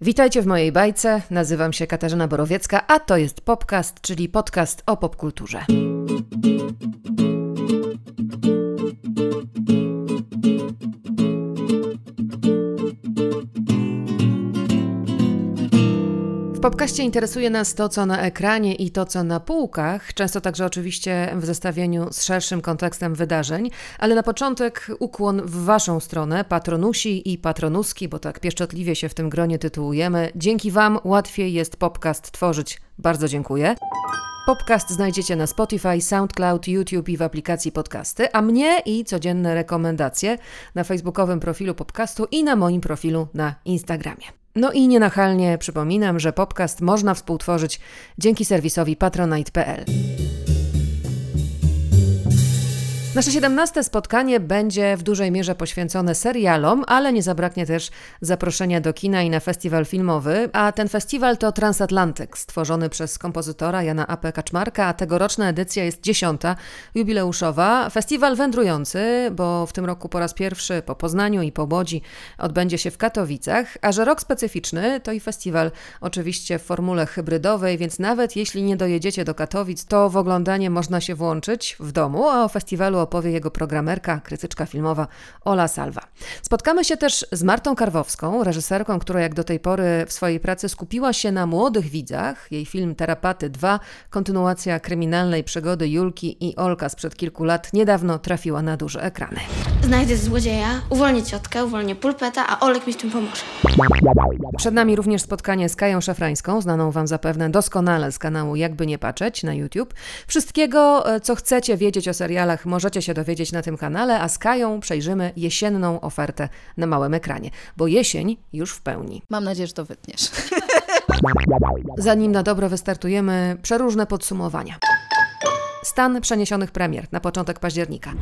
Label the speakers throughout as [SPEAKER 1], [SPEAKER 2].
[SPEAKER 1] Witajcie w mojej bajce. Nazywam się Katarzyna Borowiecka, a to jest Popcast, czyli podcast o popkulturze. Podcaście interesuje nas to, co na ekranie i to, co na półkach, często także oczywiście w zestawieniu z szerszym kontekstem wydarzeń, ale na początek ukłon w Waszą stronę, patronusi i patronuski, bo tak pieszczotliwie się w tym gronie tytułujemy. Dzięki Wam łatwiej jest podcast tworzyć. Bardzo dziękuję. Podcast znajdziecie na Spotify, SoundCloud, YouTube i w aplikacji podcasty, a mnie i codzienne rekomendacje na facebookowym profilu podcastu i na moim profilu na Instagramie. No i nienachalnie przypominam, że podcast można współtworzyć dzięki serwisowi patronite.pl. Nasze 17 spotkanie będzie w dużej mierze poświęcone serialom, ale nie zabraknie też zaproszenia do kina i na festiwal filmowy, a ten festiwal to Transatlantyk, stworzony przez kompozytora Jana A.P. Kaczmarka, a tegoroczna edycja jest dziesiąta, jubileuszowa. Festiwal wędrujący, bo w tym roku po raz pierwszy po Poznaniu i po Łodzi odbędzie się w Katowicach, a że rok specyficzny, to i festiwal oczywiście w formule hybrydowej, więc nawet jeśli nie dojedziecie do Katowic, to w oglądanie można się włączyć w domu, a o festiwalu opowie jego programerka, krytyczka filmowa Ola Salwa. Spotkamy się też z Martą Karwowską, reżyserką, która jak do tej pory w swojej pracy skupiła się na młodych widzach. Jej film Terapaty 2, kontynuacja kryminalnej przygody Julki i Olka sprzed kilku lat, niedawno trafiła na duże ekrany.
[SPEAKER 2] Znajdę złodzieja, uwolnię ciotkę, uwolnię pulpeta, a Olek mi w tym pomoże.
[SPEAKER 1] Przed nami również spotkanie z Kają Szafrańską, znaną Wam zapewne doskonale z kanału Jakby Nie Patrzeć na YouTube. Wszystkiego, e, co chcecie wiedzieć o serialach, możecie się dowiedzieć na tym kanale, a z Kają przejrzymy jesienną ofertę na małym ekranie, bo jesień już w pełni.
[SPEAKER 3] Mam nadzieję, że to wytniesz.
[SPEAKER 1] Zanim na dobro wystartujemy, przeróżne podsumowania. Stan przeniesionych premier na początek października.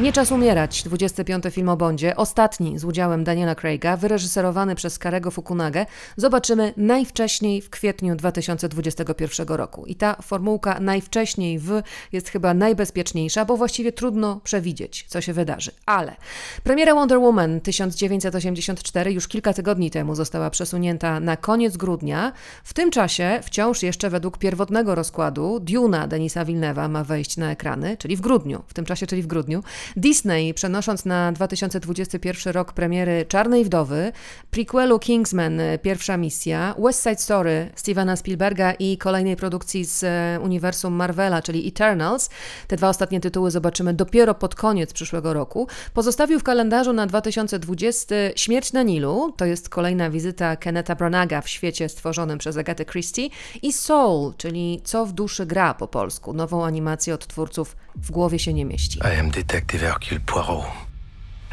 [SPEAKER 1] Nie czas umierać, 25. film o Bondzie, ostatni z udziałem Daniela Craiga, wyreżyserowany przez Karego Fukunagę, zobaczymy najwcześniej w kwietniu 2021 roku. I ta formułka najwcześniej w jest chyba najbezpieczniejsza, bo właściwie trudno przewidzieć, co się wydarzy. Ale premiera Wonder Woman 1984 już kilka tygodni temu została przesunięta na koniec grudnia. W tym czasie wciąż jeszcze według pierwotnego rozkładu Duna Denisa Villeneuve'a ma wejść na ekrany, czyli w grudniu, w tym czasie, czyli w grudniu. Disney, przenosząc na 2021 rok premiery Czarnej Wdowy, prequelu Kingsman Pierwsza Misja, West Side Story Stevena Spielberga i kolejnej produkcji z e, uniwersum Marvela, czyli Eternals, te dwa ostatnie tytuły zobaczymy dopiero pod koniec przyszłego roku, pozostawił w kalendarzu na 2020 Śmierć na Nilu, to jest kolejna wizyta Kenneta Branaga w świecie stworzonym przez Agatę Christie. I Soul, czyli Co w duszy gra po polsku, nową animację od twórców W głowie się nie mieści.
[SPEAKER 4] I am Detective Hercule Poirot,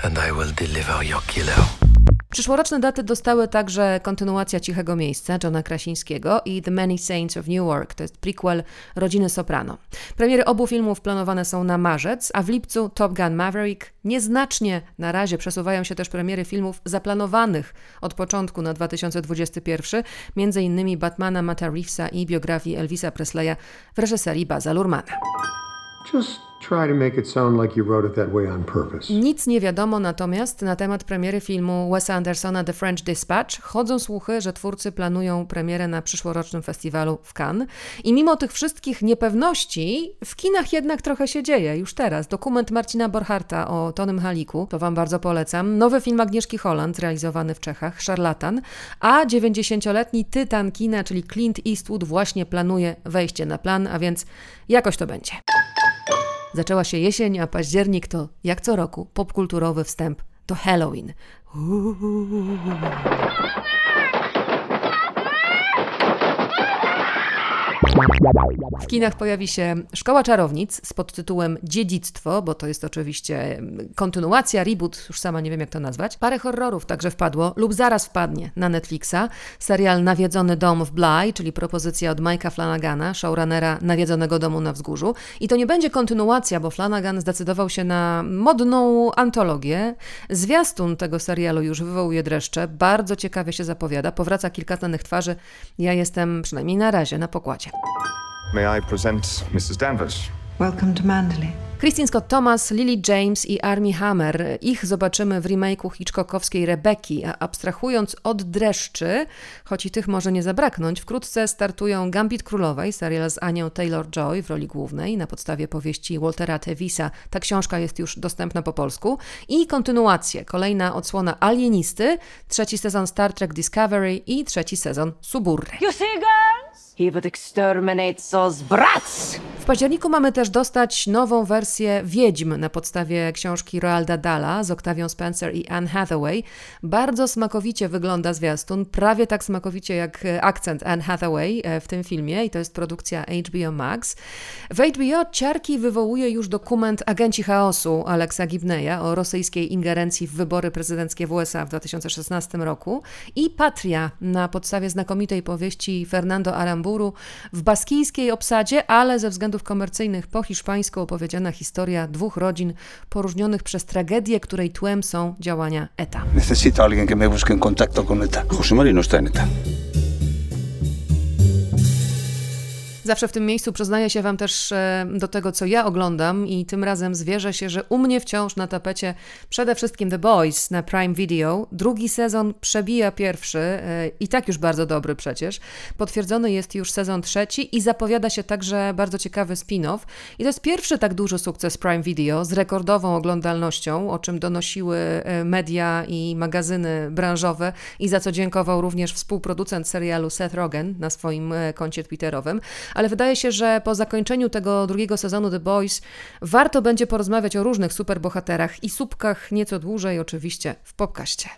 [SPEAKER 4] and I will deliver your killer.
[SPEAKER 1] Przyszłoroczne daty dostały także kontynuacja Cichego Miejsca Johna Krasińskiego i The Many Saints of Newark, to jest prequel Rodziny Soprano. Premiery obu filmów planowane są na marzec, a w lipcu Top Gun Maverick. Nieznacznie na razie przesuwają się też premiery filmów zaplanowanych od początku na 2021, między innymi Batmana Matta Reevesa i biografii Elvisa Presleya w reżyserii Baza Lurmana.
[SPEAKER 5] Just
[SPEAKER 1] Nic nie wiadomo natomiast na temat premiery filmu Wesa Andersona The French Dispatch. Chodzą słuchy, że twórcy planują premierę na przyszłorocznym festiwalu w Cannes. I mimo tych wszystkich niepewności, w kinach jednak trochę się dzieje już teraz. Dokument Marcina Borcharta o Tonym Haliku, to Wam bardzo polecam. Nowy film Agnieszki Holland, realizowany w Czechach, Szarlatan. A 90-letni tytan kina, czyli Clint Eastwood, właśnie planuje wejście na plan, a więc jakoś to będzie. Zaczęła się jesień, a październik to, jak co roku, popkulturowy wstęp do Halloween. Uuu. W kinach pojawi się Szkoła Czarownic z podtytułem Dziedzictwo, bo to jest oczywiście kontynuacja, reboot, już sama nie wiem jak to nazwać. Parę horrorów także wpadło lub zaraz wpadnie na Netflixa. Serial Nawiedzony dom w Bly, czyli propozycja od Mike'a Flanagana, showrunnera Nawiedzonego domu na wzgórzu. I to nie będzie kontynuacja, bo Flanagan zdecydował się na modną antologię. Zwiastun tego serialu już wywołuje dreszcze, bardzo ciekawie się zapowiada. Powraca kilka znanych twarzy. Ja jestem przynajmniej na razie na pokładzie.
[SPEAKER 6] May I present Mrs. Danvers?
[SPEAKER 7] Welcome to Manderley.
[SPEAKER 1] Christine Scott Thomas, Lily James i Armie Hammer. Ich zobaczymy w remake'u Hitchcockowskiej Rebeki, a abstrahując od dreszczy, choć i tych może nie zabraknąć, wkrótce startują Gambit Królowej, serial z Anią Taylor-Joy w roli głównej na podstawie powieści Waltera Tevisa. Ta książka jest już dostępna po polsku. I kontynuacje, kolejna odsłona Alienisty, trzeci sezon Star Trek Discovery i trzeci sezon Suburry.
[SPEAKER 3] You see, girls? He would exterminate those brats!
[SPEAKER 1] W październiku mamy też dostać nową wersję Wiedźm na podstawie książki Roalda Dala z Octavią Spencer i Anne Hathaway. Bardzo smakowicie wygląda zwiastun, prawie tak smakowicie jak akcent Anne Hathaway e, w tym filmie i to jest produkcja HBO Max. W HBO ciarki wywołuje już dokument Agenci Chaosu Alexa Gibneya o rosyjskiej ingerencji w wybory prezydenckie w USA w 2016 roku i Patria na podstawie znakomitej powieści Fernando Aramburu w baskijskiej obsadzie, ale ze względów komercyjnych po hiszpańsku opowiedziana historia dwóch rodzin poróżnionych przez tragedię, której tłem są działania ETA.
[SPEAKER 6] Necesito alguien que me busque en contacto con ETA. José María no está en ETA.
[SPEAKER 1] Zawsze w tym miejscu przyznaję się Wam też e, do tego, co ja oglądam, i tym razem zwierzę się, że u mnie wciąż na tapecie przede wszystkim The Boys na Prime Video. Drugi sezon przebija pierwszy e, i tak już bardzo dobry przecież. Potwierdzony jest już sezon trzeci i zapowiada się także bardzo ciekawy spin-off. I to jest pierwszy tak duży sukces Prime Video z rekordową oglądalnością, o czym donosiły e, media i magazyny branżowe, i za co dziękował również współproducent serialu Seth Rogen na swoim koncie twitterowym ale wydaje się, że po zakończeniu tego drugiego sezonu The Boys warto będzie porozmawiać o różnych superbohaterach i słupkach nieco dłużej oczywiście w popkaście.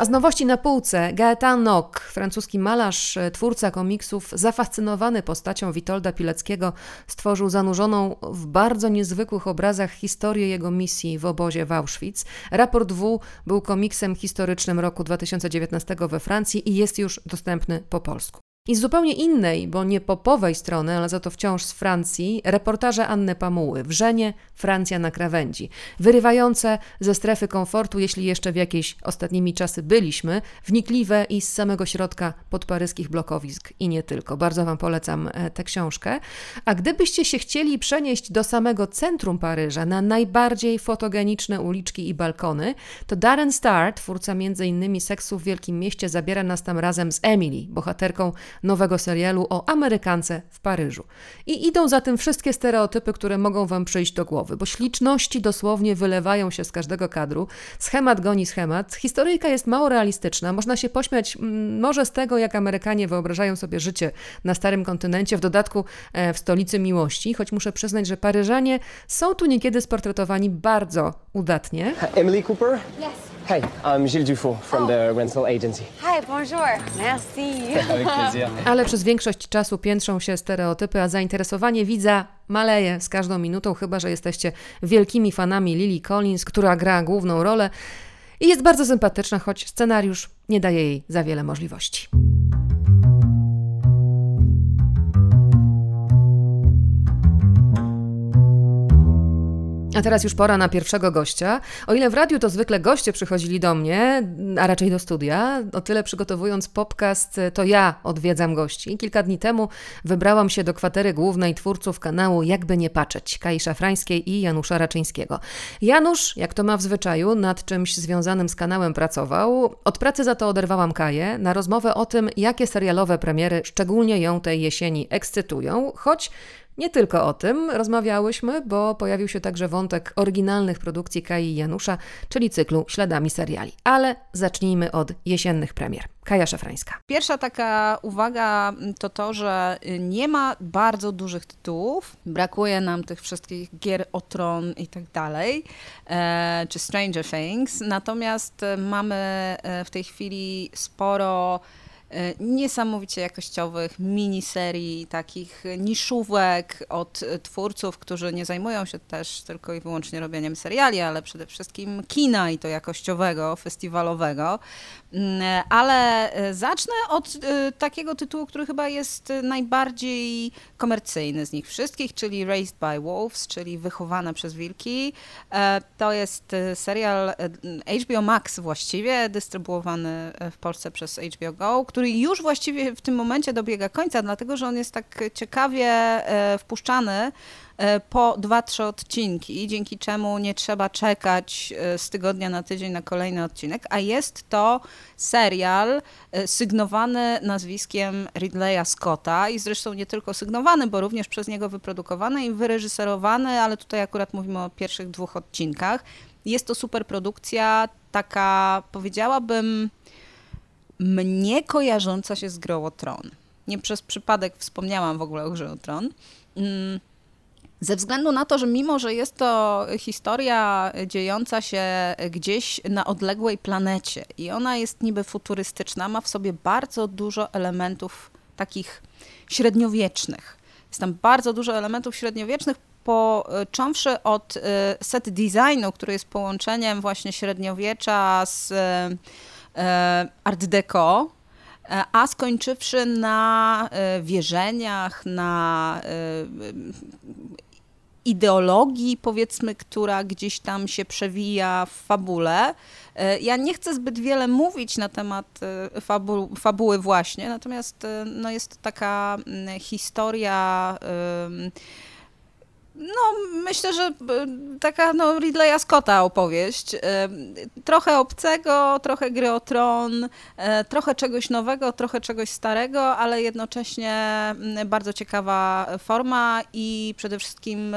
[SPEAKER 1] A z nowości na półce Gaetan Nock, francuski malarz, twórca komiksów, zafascynowany postacią Witolda Pileckiego, stworzył zanurzoną w bardzo niezwykłych obrazach historię jego misji w obozie w Auschwitz. Raport W był komiksem historycznym roku 2019 we Francji i jest już dostępny po polsku. I z zupełnie innej, bo nie popowej strony, ale za to wciąż z Francji, reportaże Anny Pamuły. Wrzenie, Francja na krawędzi. Wyrywające ze strefy komfortu, jeśli jeszcze w jakiejś ostatnimi czasy byliśmy, wnikliwe i z samego środka podparyskich blokowisk i nie tylko. Bardzo Wam polecam e, tę książkę. A gdybyście się chcieli przenieść do samego centrum Paryża, na najbardziej fotogeniczne uliczki i balkony, to Darren Star, twórca m.in. Seksu w Wielkim Mieście, zabiera nas tam razem z Emily, bohaterką nowego serialu o Amerykance w Paryżu. I idą za tym wszystkie stereotypy, które mogą Wam przyjść do głowy, bo śliczności dosłownie wylewają się z każdego kadru. Schemat goni schemat. Historyjka jest mało realistyczna. Można się pośmiać mm, może z tego, jak Amerykanie wyobrażają sobie życie na starym kontynencie, w dodatku e, w stolicy miłości, choć muszę przyznać, że Paryżanie są tu niekiedy sportretowani bardzo udatnie.
[SPEAKER 7] Emily Cooper? Yes. Hi, I'm Gilles Dufault from the rental agency.
[SPEAKER 8] Hi, bonjour. Merci.
[SPEAKER 7] Avec plaisir.
[SPEAKER 1] Ale przez większość czasu piętrzą się stereotypy, a zainteresowanie widza maleje z każdą minutą, chyba że jesteście wielkimi fanami Lily Collins, która gra główną rolę i jest bardzo sympatyczna, choć scenariusz nie daje jej za wiele możliwości. A teraz już pora na pierwszego gościa. O ile w radiu to zwykle goście przychodzili do mnie, a raczej do studia, o tyle przygotowując podcast, to ja odwiedzam gości. Kilka dni temu wybrałam się do kwatery głównej twórców kanału Jakby nie patrzeć, Kai Szafrańskiej i Janusza Raczyńskiego. Janusz, jak to ma w zwyczaju, nad czymś związanym z kanałem pracował. Od pracy za to oderwałam Kaję na rozmowę o tym, jakie serialowe premiery szczególnie ją tej jesieni ekscytują, choć nie tylko o tym rozmawiałyśmy, bo pojawił się także wątek oryginalnych produkcji Kai i Janusza, czyli cyklu Śladami seriali. Ale zacznijmy od jesiennych premier. Kaja Szafrańska.
[SPEAKER 9] Pierwsza taka uwaga to to, że nie ma bardzo dużych tytułów. Brakuje nam tych wszystkich gier o tron i tak dalej, e, czy Stranger Things. Natomiast mamy e, w tej chwili sporo niesamowicie jakościowych miniserii, takich niszówek od twórców, którzy nie zajmują się też tylko i wyłącznie robieniem seriali, ale przede wszystkim kina i to jakościowego, festiwalowego. Mm, ale e, zacznę od e, takiego tytułu, który chyba jest najbardziej komercyjny z nich wszystkich, czyli Raised by Wolves, czyli Wychowane przez Wilki. To jest serial HBO Max właściwie, dystrybuowany w Polsce przez HBO Go, który już właściwie w tym momencie dobiega końca, dlatego że on jest tak ciekawie e, wpuszczany e, po dwa, trzy odcinki, dzięki czemu nie trzeba czekać e, z tygodnia na tydzień na kolejny odcinek, a jest to serial e, sygnowany nazwiskiem Ridleya Scotta i zresztą nie tylko sygnowany, bo również przez niego wyprodukowany i wyreżyserowany, ale tutaj akurat mówimy o pierwszych dwóch odcinkach. Jest to super produkcja, taka powiedziałabym mnie kojarząca się z Grą o Tron. Nie przez przypadek wspomniałam w ogóle o Grze o Tron. Ze względu na to, że mimo, że jest to historia dziejąca się gdzieś na odległej planecie i ona jest niby futurystyczna, ma w sobie bardzo dużo elementów takich średniowiecznych. Jest tam bardzo dużo elementów średniowiecznych, począwszy od y, set designu, który jest połączeniem właśnie średniowiecza z y, art deco, a skończywszy na y, wierzeniach, na ideologii, powiedzmy, która gdzieś tam się przewija w fabule. E, Ja nie chcę zbyt wiele mówić na temat e, fabu fabuły właśnie, natomiast e, no, jest to taka mm, historia ym, no, myślę, że e, taka no, Ridleya Scotta opowieść. E, Trochę obcego, trochę gry o tron, e, trochę czegoś nowego, trochę czegoś starego, ale jednocześnie mm, bardzo ciekawa forma i przede wszystkim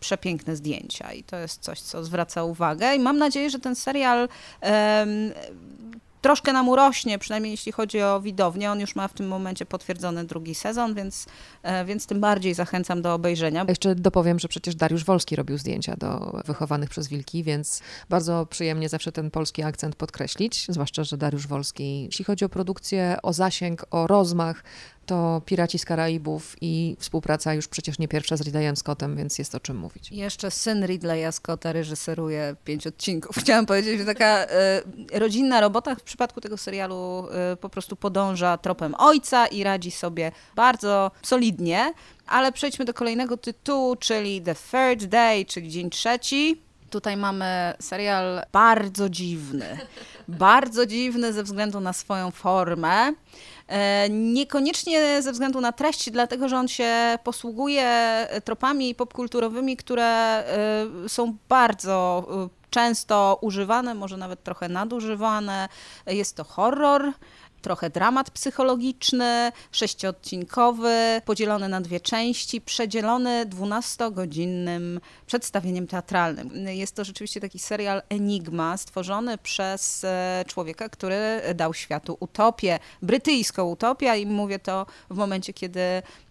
[SPEAKER 9] przepiękne zdjęcia. I to jest coś, co zwraca uwagę. I mam nadzieję, że ten serial troszkę nam urośnie, przynajmniej jeśli chodzi o widownię. On już ma w tym momencie potwierdzony drugi sezon, więc, e, więc tym bardziej zachęcam do obejrzenia.
[SPEAKER 1] Jeszcze dopowiem, że przecież Dariusz Wolski robił zdjęcia do wychowanych przez wilki, więc bardzo przyjemnie zawsze ten polski akcent podkreślić, zwłaszcza, że Dariusz Wolski, jeśli chodzi o produkcję, o zasięg, o rozmach, to Piraci z Karaibów i współpraca już przecież nie pierwsza z Ridleyem Scottem, więc jest o czym mówić.
[SPEAKER 9] Jeszcze syn Ridleya Scotta reżyseruje pięć odcinków. Chciałam powiedzieć, że taka e, rodzinna robota w przypadku tego serialu e, po prostu podąża tropem ojca i radzi sobie bardzo solidnie. Ale przejdźmy do kolejnego tytułu, czyli The Third Day, czyli dzień trzeci. Tutaj mamy serial bardzo dziwny. Bardzo dziwny ze względu na swoją formę. E, Niekoniecznie ze względu na treść, dlatego że on się posługuje tropami popkulturowymi, które e, są bardzo e, często używane, może nawet trochę nadużywane. Jest to horror. Trochę dramat psychologiczny, sześciodcinkowy, podzielony na dwie części, przedzielony 12-godzinnym przedstawieniem teatralnym. Jest to rzeczywiście taki serial Enigma, stworzony przez e, człowieka, który dał światu utopię, brytyjską utopię i mówię to w momencie, kiedy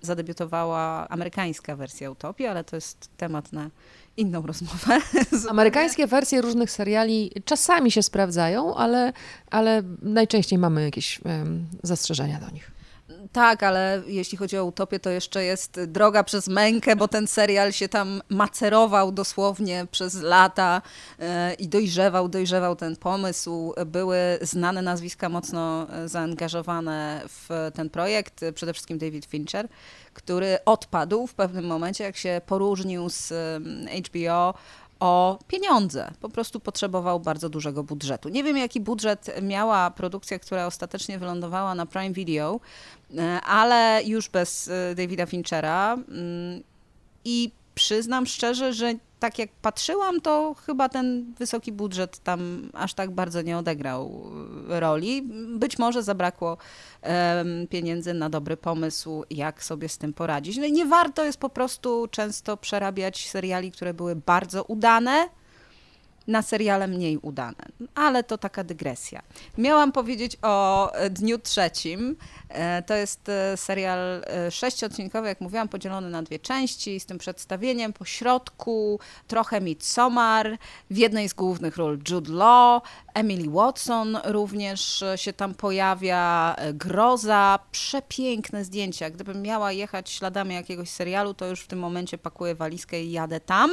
[SPEAKER 9] zadebiutowała amerykańska wersja utopii, ale to jest temat na inną rozmowę.
[SPEAKER 1] Amerykańskie wersje różnych seriali czasami się sprawdzają, ale, ale najczęściej mamy jakieś em, zastrzeżenia do nich.
[SPEAKER 9] Tak, ale jeśli chodzi o utopię, to jeszcze jest droga przez mękę, bo ten serial się tam macerował dosłownie przez lata e, i dojrzewał, dojrzewał ten pomysł. Były znane nazwiska mocno e, zaangażowane w ten projekt, e, przede wszystkim David Fincher, który odpadł w pewnym momencie, jak się poróżnił z em, HBO o pieniądze. Po prostu potrzebował bardzo dużego budżetu. Nie wiem, jaki budżet miała produkcja, która ostatecznie wylądowała na Prime Video, ale już bez e, Davida Finchera. mm, I przyznam szczerze, że tak jak patrzyłam, to chyba ten wysoki budżet tam aż tak bardzo nie odegrał e, roli. Być może zabrakło pieniędzy na dobry pomysł, jak sobie z tym poradzić. No i nie warto jest po prostu często przerabiać seriali, które były bardzo udane, na seriale mniej udane. Ale to taka dygresja. Miałam powiedzieć o e, Dniu Trzecim. E, To jest e, serial sześciodcinkowy, jak mówiłam, podzielony na dwie części, z tym przedstawieniem po środku, trochę Midsommar, w jednej z głównych ról Jude Law, Emily Watson również się tam pojawia, groza, przepiękne zdjęcia. Gdybym miała jechać śladami jakiegoś serialu, to już w tym momencie pakuję walizkę i jadę tam.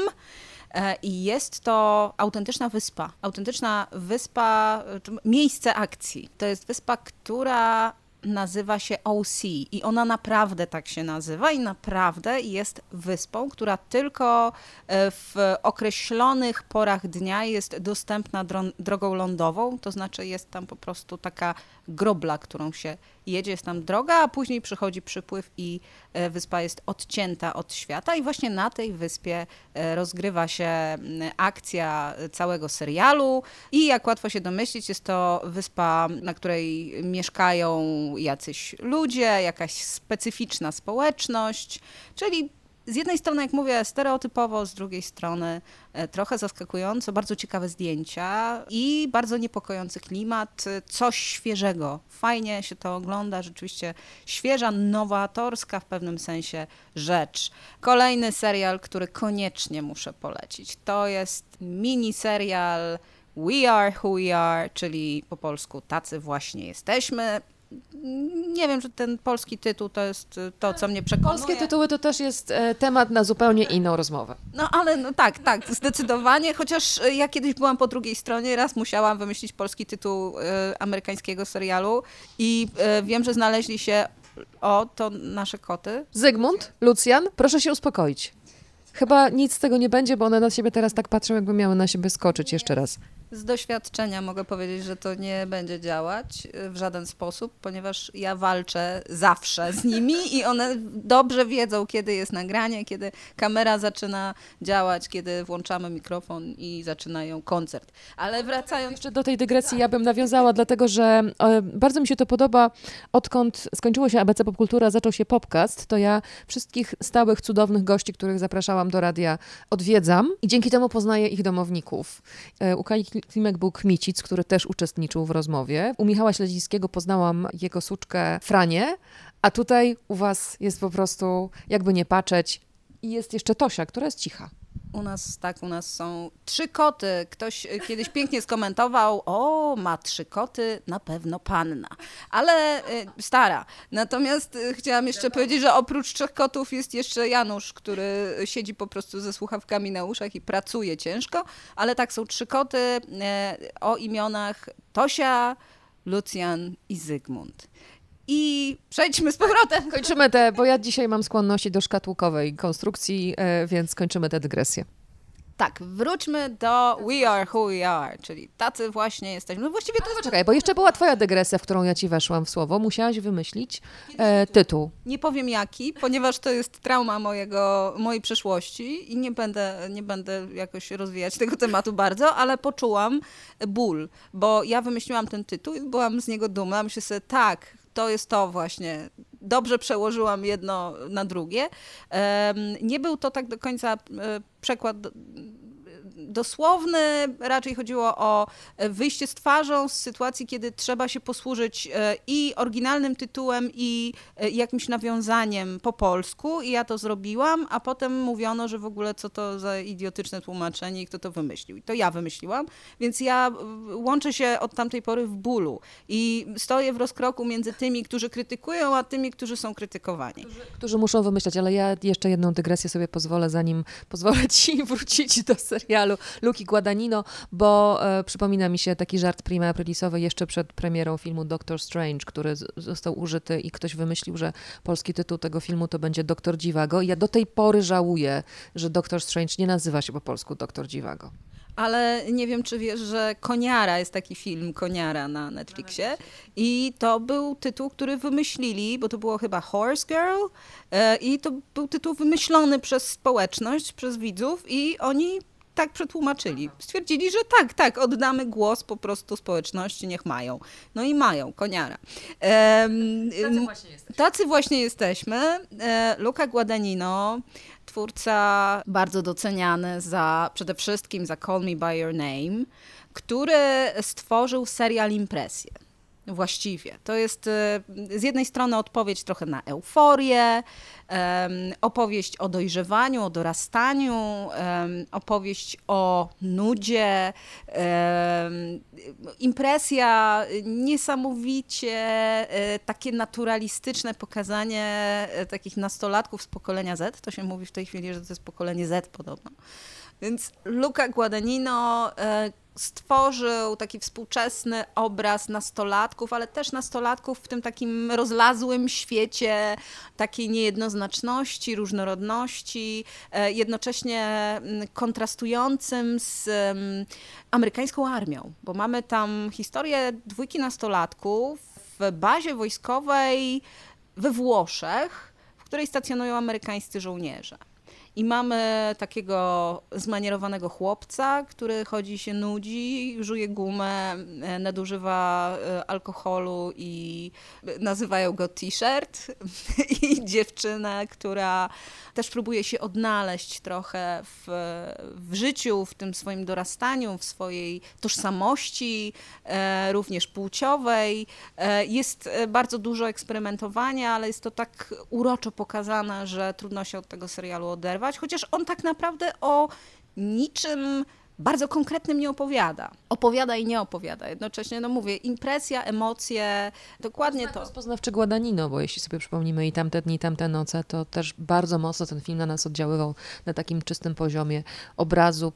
[SPEAKER 9] E, I jest to autentyczna wyspa. Autentyczna wyspa, e, miejsce akcji. To jest wyspa, która nazywa się OC i ona naprawdę tak się nazywa i naprawdę jest wyspą, która tylko e, w określonych porach dnia jest dostępna dro- drogą lądową, to znaczy jest tam po prostu taka grobla, którą się jedzie, jest tam droga, a później przychodzi przypływ i e, wyspa jest odcięta od świata. I właśnie na tej wyspie e, rozgrywa się mm, akcja całego serialu. I jak łatwo się domyślić, jest to wyspa, na której mieszkają jacyś ludzie, jakaś specyficzna społeczność, czyli z jednej strony, jak mówię, stereotypowo, z drugiej strony e, trochę zaskakująco, bardzo ciekawe zdjęcia i bardzo niepokojący klimat, e, coś świeżego. Fajnie się to ogląda, rzeczywiście świeża, nowatorska w pewnym sensie rzecz. Kolejny serial, który koniecznie muszę polecić, to jest mini serial We Are Who We Are, czyli po polsku Tacy Właśnie Jesteśmy nie wiem, czy ten polski tytuł to jest y, to, co mnie przekonuje.
[SPEAKER 1] Polskie tytuły to też jest e, temat na zupełnie inną rozmowę.
[SPEAKER 9] No ale no, tak, tak, zdecydowanie, chociaż y, ja kiedyś byłam po drugiej stronie, raz musiałam wymyślić polski tytuł y, amerykańskiego serialu i wiem, że znaleźli się, o, to nasze koty.
[SPEAKER 1] Zygmunt, Lucjan, proszę się uspokoić. Chyba nic z tego nie będzie, bo one na siebie teraz tak patrzą, jakby miały na siebie skoczyć jeszcze raz.
[SPEAKER 9] Z doświadczenia mogę powiedzieć, że to nie będzie działać y, w żaden sposób, ponieważ ja walczę zawsze z nimi i one dobrze wiedzą, kiedy jest nagranie, kiedy kamera zaczyna działać, kiedy włączamy mikrofon i zaczynają koncert. Ale wracając.
[SPEAKER 1] Jeszcze do tej dygresji ja bym nawiązała, dlatego że e, bardzo mi się to podoba, odkąd skończyło się ABC Popkultura, zaczął się Popcast, to ja wszystkich stałych, cudownych gości, których zapraszałam do radia, odwiedzam i dzięki temu poznaję ich domowników. E, U Kai Klimek był Kmicic, który też uczestniczył w rozmowie. U Michała Śledzińskiego poznałam jego suczkę Franię, a tutaj u was jest po prostu, jakby nie patrzeć, i jest jeszcze Tosia, która jest cicha.
[SPEAKER 9] U nas, tak, u nas są trzy koty. Ktoś y, kiedyś pięknie skomentował, o, ma trzy koty, na pewno panna. Ale y, stara. Natomiast y, chciałam jeszcze powiedzieć, że oprócz trzech kotów jest jeszcze Janusz, który siedzi po prostu ze słuchawkami na uszach i pracuje ciężko. Ale tak, są trzy koty o imionach Tosia, Lucjan i Zygmunt. I przejdźmy z powrotem.
[SPEAKER 1] Kończymy te, bo ja dzisiaj mam skłonności do szkatułkowej konstrukcji, e, więc kończymy tę dygresję.
[SPEAKER 9] Tak, wróćmy do We Are Who We Are, czyli tacy właśnie jesteśmy. No właściwie to jest
[SPEAKER 1] Poczekaj, bo jeszcze była twoja dygresja, w którą ja ci weszłam w słowo. Musiałaś wymyślić e, tytuł.
[SPEAKER 9] Nie powiem jaki, ponieważ to jest trauma mojego, mojej przeszłości i nie będę, nie będę jakoś rozwijać tego tematu bardzo, ale poczułam ból, bo ja wymyśliłam ten tytuł i byłam z niego dumna. Myślę sobie, tak, to jest to właśnie. Dobrze przełożyłam jedno na drugie. Nie był to tak do końca e, przekład dosłowny, raczej chodziło o e, wyjście z twarzą z sytuacji, kiedy trzeba się posłużyć e, i oryginalnym tytułem, i e, jakimś nawiązaniem po polsku. I ja to zrobiłam, a potem mówiono, że w ogóle co to za idiotyczne tłumaczenie i kto to wymyślił. I to ja wymyśliłam, więc ja łączę się od tamtej pory w bólu i stoję w rozkroku między tymi, którzy krytykują, a tymi, którzy są krytykowani.
[SPEAKER 1] Którzy muszą wymyślać, ale ja jeszcze jedną dygresję sobie pozwolę, zanim pozwolę ci wrócić do serialu Luki Guadagnino, bo e, przypomina mi się taki żart prima aprilisowy jeszcze przed premierą filmu Doctor Strange, który z, został użyty i ktoś wymyślił, że polski tytuł tego filmu to będzie Doktor Dziwago. I ja do tej pory żałuję, że Doctor Strange nie nazywa się po polsku Doktor Dziwago.
[SPEAKER 9] Ale nie wiem, czy wiesz, że Koniara jest taki film Koniara na Netflixie i to był tytuł, który wymyślili, bo to było chyba Horse Girl e, i to był tytuł wymyślony przez społeczność, przez widzów i oni tak przetłumaczyli. Stwierdzili, że tak, tak, oddamy głos po prostu społeczności, niech mają. No i mają, Koniara. Em, em, Tacy właśnie jesteśmy. E, Luca Guadagnino, twórca bardzo doceniany za przede wszystkim za Call Me By Your Name, który stworzył serial Impresję. Właściwie. To jest e, z jednej strony odpowiedź trochę na euforię, opowieść o dojrzewaniu, o dorastaniu, opowieść o nudzie, impresja, niesamowicie e, takie naturalistyczne pokazanie e, takich nastolatków z pokolenia Z. To się mówi w tej chwili, że to jest pokolenie Z podobno. Więc Luca Guadagnino, e, stworzył taki współczesny obraz nastolatków, ale też nastolatków w tym takim rozlazłym świecie takiej niejednoznaczności, różnorodności, e, jednocześnie mm, kontrastującym z mm, amerykańską armią, bo mamy tam historię dwójki nastolatków w bazie wojskowej we Włoszech, w której stacjonują amerykańscy żołnierze. I mamy takiego zmanierowanego chłopca, który chodzi się nudzi, żuje gumę, e, nadużywa e, alkoholu i nazywają go t-shirt. I dziewczynę, która też próbuje się odnaleźć trochę w, w życiu, w tym swoim dorastaniu, w swojej tożsamości, e, również płciowej. Jest bardzo dużo eksperymentowania, ale jest to tak uroczo pokazane, że trudno się od tego serialu oderwać, chociaż on tak naprawdę o niczym bardzo konkretnym nie opowiada. Opowiada i nie opowiada. Jednocześnie, no mówię, impresja, emocje, dokładnie to.
[SPEAKER 1] Rozpoznawczy Guadagnino, bo jeśli sobie przypomnimy i tamte dni, tamte noce, to też bardzo mocno ten film na nas oddziaływał na takim czystym poziomie obrazu.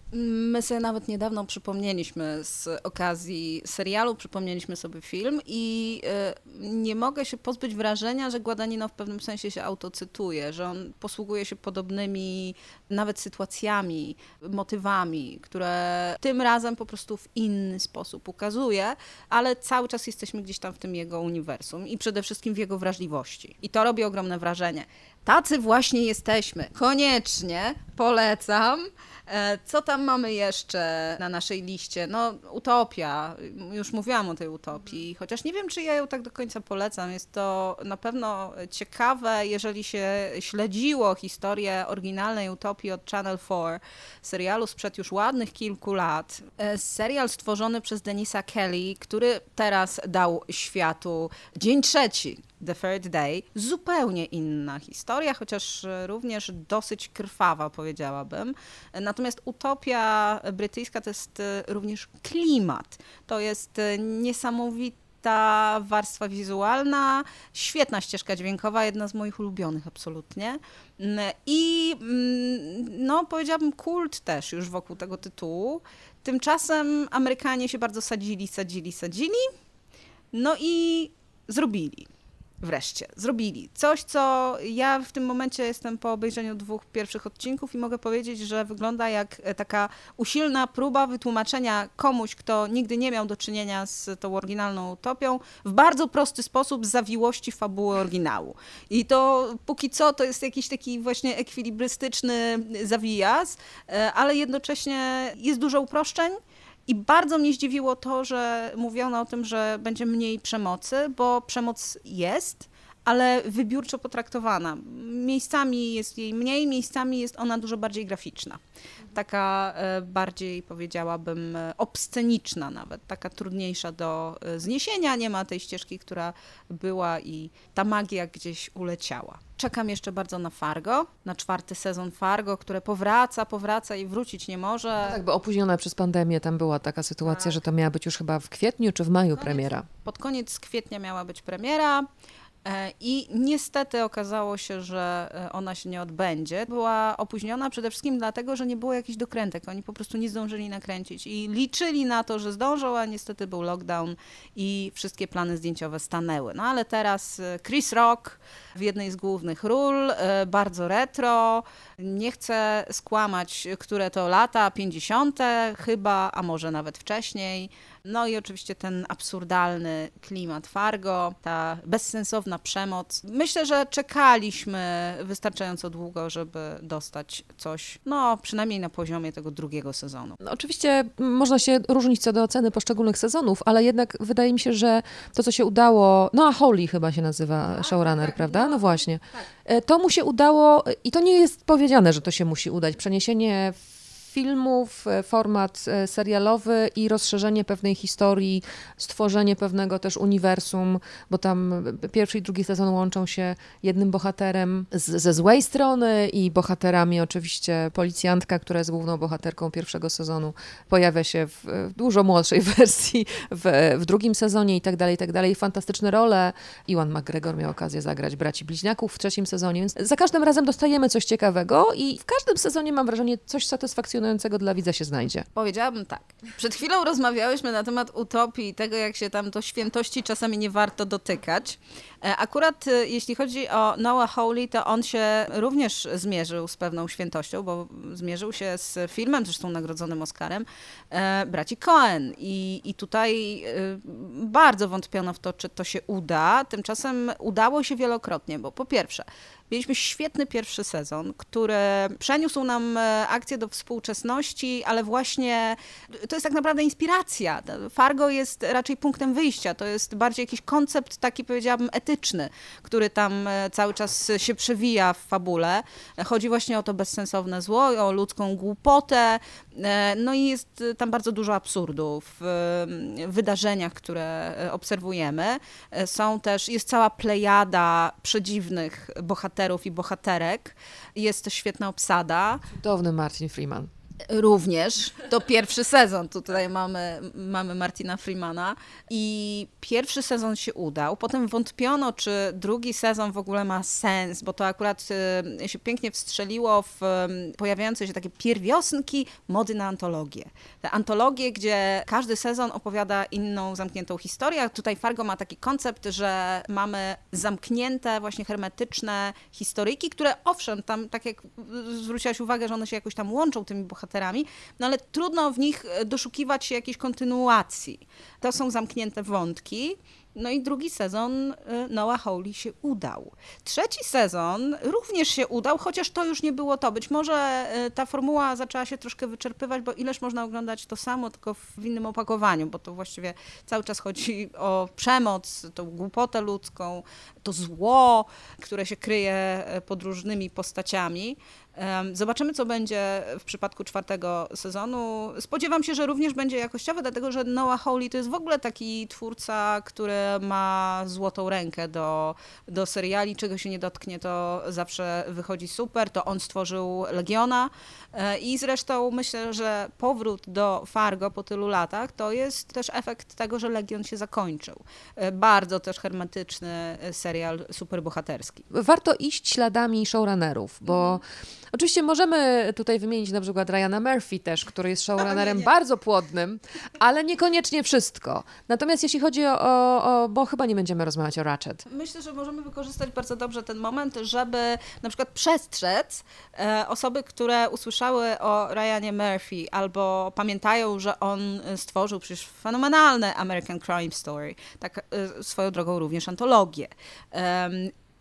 [SPEAKER 9] My sobie nawet niedawno przypomnieliśmy z okazji serialu, przypomnieliśmy sobie film i y, nie mogę się pozbyć wrażenia, że Guadagnino w pewnym sensie się autocytuje, że on posługuje się podobnymi nawet sytuacjami, motywami, które tym razem po prostu w inny sposób ukazuje, ale cały czas jesteśmy gdzieś tam w tym jego uniwersum i przede wszystkim w jego wrażliwości. I to robi ogromne wrażenie. Tacy właśnie jesteśmy. Koniecznie polecam. E, co tam mamy jeszcze na naszej liście? No, utopia. Już mówiłam o tej utopii, chociaż nie wiem, czy ja ją tak do końca polecam. Jest to na pewno ciekawe, jeżeli się śledziło historię oryginalnej utopii od Channel 4, serialu sprzed już ładnych kilku lat. E, serial stworzony przez Denisa Kelly, który teraz dał światu Dzień Trzeci The Third Day. Zupełnie inna historia, chociaż również dosyć krwawa, powiedziałabym. Natomiast utopia brytyjska to jest e, również klimat. To jest e, niesamowita warstwa wizualna, świetna ścieżka dźwiękowa, jedna z moich ulubionych absolutnie. Mm, I mm, no, powiedziałabym kult też już wokół tego tytułu. Tymczasem Amerykanie się bardzo sadzili, sadzili, sadzili. No i zrobili wreszcie zrobili. Coś, co ja w tym momencie jestem po obejrzeniu dwóch pierwszych odcinków i mogę powiedzieć, że wygląda jak e, taka usilna próba wytłumaczenia komuś, kto nigdy nie miał do czynienia z tą oryginalną utopią, w bardzo prosty sposób zawiłości fabuły oryginału. I to póki co to jest jakiś taki właśnie ekwilibrystyczny zawijas, e, ale jednocześnie jest dużo uproszczeń, i bardzo mnie zdziwiło to, że mówiono o tym, że będzie mniej przemocy, bo przemoc jest, ale wybiórczo potraktowana. Miejscami jest jej mniej, miejscami jest ona dużo bardziej graficzna. Taka e, bardziej, powiedziałabym, e, obsceniczna nawet, taka trudniejsza do e, zniesienia. Nie ma tej ścieżki, która była i ta magia gdzieś uleciała. Czekam jeszcze bardzo na Fargo, na czwarty sezon Fargo, które powraca, powraca i wrócić nie może.
[SPEAKER 1] No tak, bo opóźnione przez pandemię tam była taka sytuacja, tak. że to miała być już chyba w kwietniu czy w maju premiera.
[SPEAKER 9] Pod koniec kwietnia miała być premiera. E, I niestety okazało się, że e, ona się nie odbędzie. Była opóźniona przede wszystkim dlatego, że nie było jakichś dokrętek. Oni po prostu nie zdążyli nakręcić i liczyli na to, że zdążą, a niestety był lockdown i wszystkie plany zdjęciowe stanęły. No ale teraz e, Chris Rock w jednej z głównych ról, bardzo retro. Nie chcę skłamać, które to lata, 50. chyba, a może nawet wcześniej. No i oczywiście ten absurdalny klimat Fargo, ta bezsensowna przemoc. Myślę, że czekaliśmy wystarczająco długo, żeby dostać coś, no przynajmniej na poziomie tego drugiego sezonu.
[SPEAKER 1] No, oczywiście można się różnić co do oceny poszczególnych sezonów, ale jednak wydaje mi się, że to, co się udało, no a Holly chyba się nazywa tak, showrunner, tak, prawda? No, no właśnie. Tak. E, to mu się udało i to nie jest powiedziane, że to się musi udać. Przeniesienie filmów, e, format e, serialowy i rozszerzenie pewnej historii, stworzenie pewnego też uniwersum, bo tam pierwszy i drugi sezon łączą się jednym bohaterem z, ze złej strony i bohaterami oczywiście policjantka, która jest główną bohaterką pierwszego sezonu, pojawia się w dużo młodszej wersji w, w drugim sezonie i tak dalej, i tak dalej. Fantastyczne role. Iwan McGregor miał okazję zagrać braci bliźniaków w trzecim sezonie, więc za każdym razem dostajemy coś ciekawego i w każdym sezonie mam wrażenie coś satysfakcjonującego emocjonującego dla widza się znajdzie.
[SPEAKER 9] Powiedziałabym tak. Przed chwilą rozmawiałyśmy na temat utopii i tego, jak się tam do świętości czasami nie warto dotykać. E, akurat e, jeśli chodzi o Noah Hawley, to on się również zmierzył z pewną świętością, bo zmierzył się z filmem, zresztą nagrodzonym Oscarem, e, braci Cohen. I, I tutaj bardzo wątpiono w to, czy to się uda. Tymczasem udało się wielokrotnie, bo po pierwsze, Mieliśmy świetny pierwszy sezon, który przeniósł nam akcję do współczesności, ale właśnie to jest tak naprawdę inspiracja. Fargo jest raczej punktem wyjścia. To jest bardziej jakiś koncept taki, powiedziałabym, etyczny, który tam e, cały czas się przewija w fabule. Chodzi właśnie o to bezsensowne zło, o ludzką głupotę. E, no i jest tam bardzo dużo absurdu w wydarzeniach, które obserwujemy. Są też, jest cała plejada przedziwnych bohaterów i bohaterek. Jest to świetna obsada.
[SPEAKER 1] Cudowny Martin Freeman.
[SPEAKER 9] Również. To pierwszy sezon. Tutaj mamy, mamy Martina Freemana. I pierwszy sezon się udał. Potem wątpiono, czy drugi sezon w ogóle ma sens, bo to akurat y, się pięknie wstrzeliło w y, pojawiające się takie pierwiosnki mody na antologię. Te antologie, gdzie każdy sezon opowiada inną zamkniętą historię. Tutaj Fargo ma taki koncept, że mamy zamknięte, właśnie hermetyczne historyjki, które owszem, tam tak jak zwróciłaś uwagę, że one się jakoś tam łączą tymi bohaterami, bohaterami, no ale trudno w nich e, doszukiwać się jakiejś kontynuacji. To są zamknięte wątki. No i drugi sezon y, Noah Hawley się udał. Trzeci sezon również się udał, chociaż to już nie było to. Być może y, ta formuła zaczęła się troszkę wyczerpywać, bo ileż można oglądać to samo, tylko w innym opakowaniu, bo to właściwie cały czas chodzi o przemoc, tą głupotę ludzką, to zło, które się kryje pod różnymi postaciami. Zobaczymy, co będzie w przypadku czwartego sezonu. Spodziewam się, że również będzie jakościowe, dlatego że Noah Hawley to jest w ogóle taki twórca, który ma złotą rękę do, do seriali, czego się nie dotknie, to zawsze wychodzi super. To on stworzył Legiona e, i zresztą myślę, że powrót do Fargo po tylu latach to jest też efekt tego, że Legion się zakończył. E, bardzo też hermetyczny serial superbohaterski.
[SPEAKER 1] Warto iść śladami showrunnerów, bo Oczywiście możemy tutaj wymienić na przykład Ryana Murphy też, który jest showrunnerem bardzo płodnym, ale niekoniecznie wszystko. Natomiast jeśli chodzi o, o, bo chyba nie będziemy rozmawiać o Ratchet.
[SPEAKER 9] Myślę, że możemy wykorzystać bardzo dobrze ten moment, żeby na przykład przestrzec e, osoby, które usłyszały o Ryanie Murphy albo pamiętają, że on stworzył przecież fenomenalne American Crime Story, tak e, swoją drogą również antologię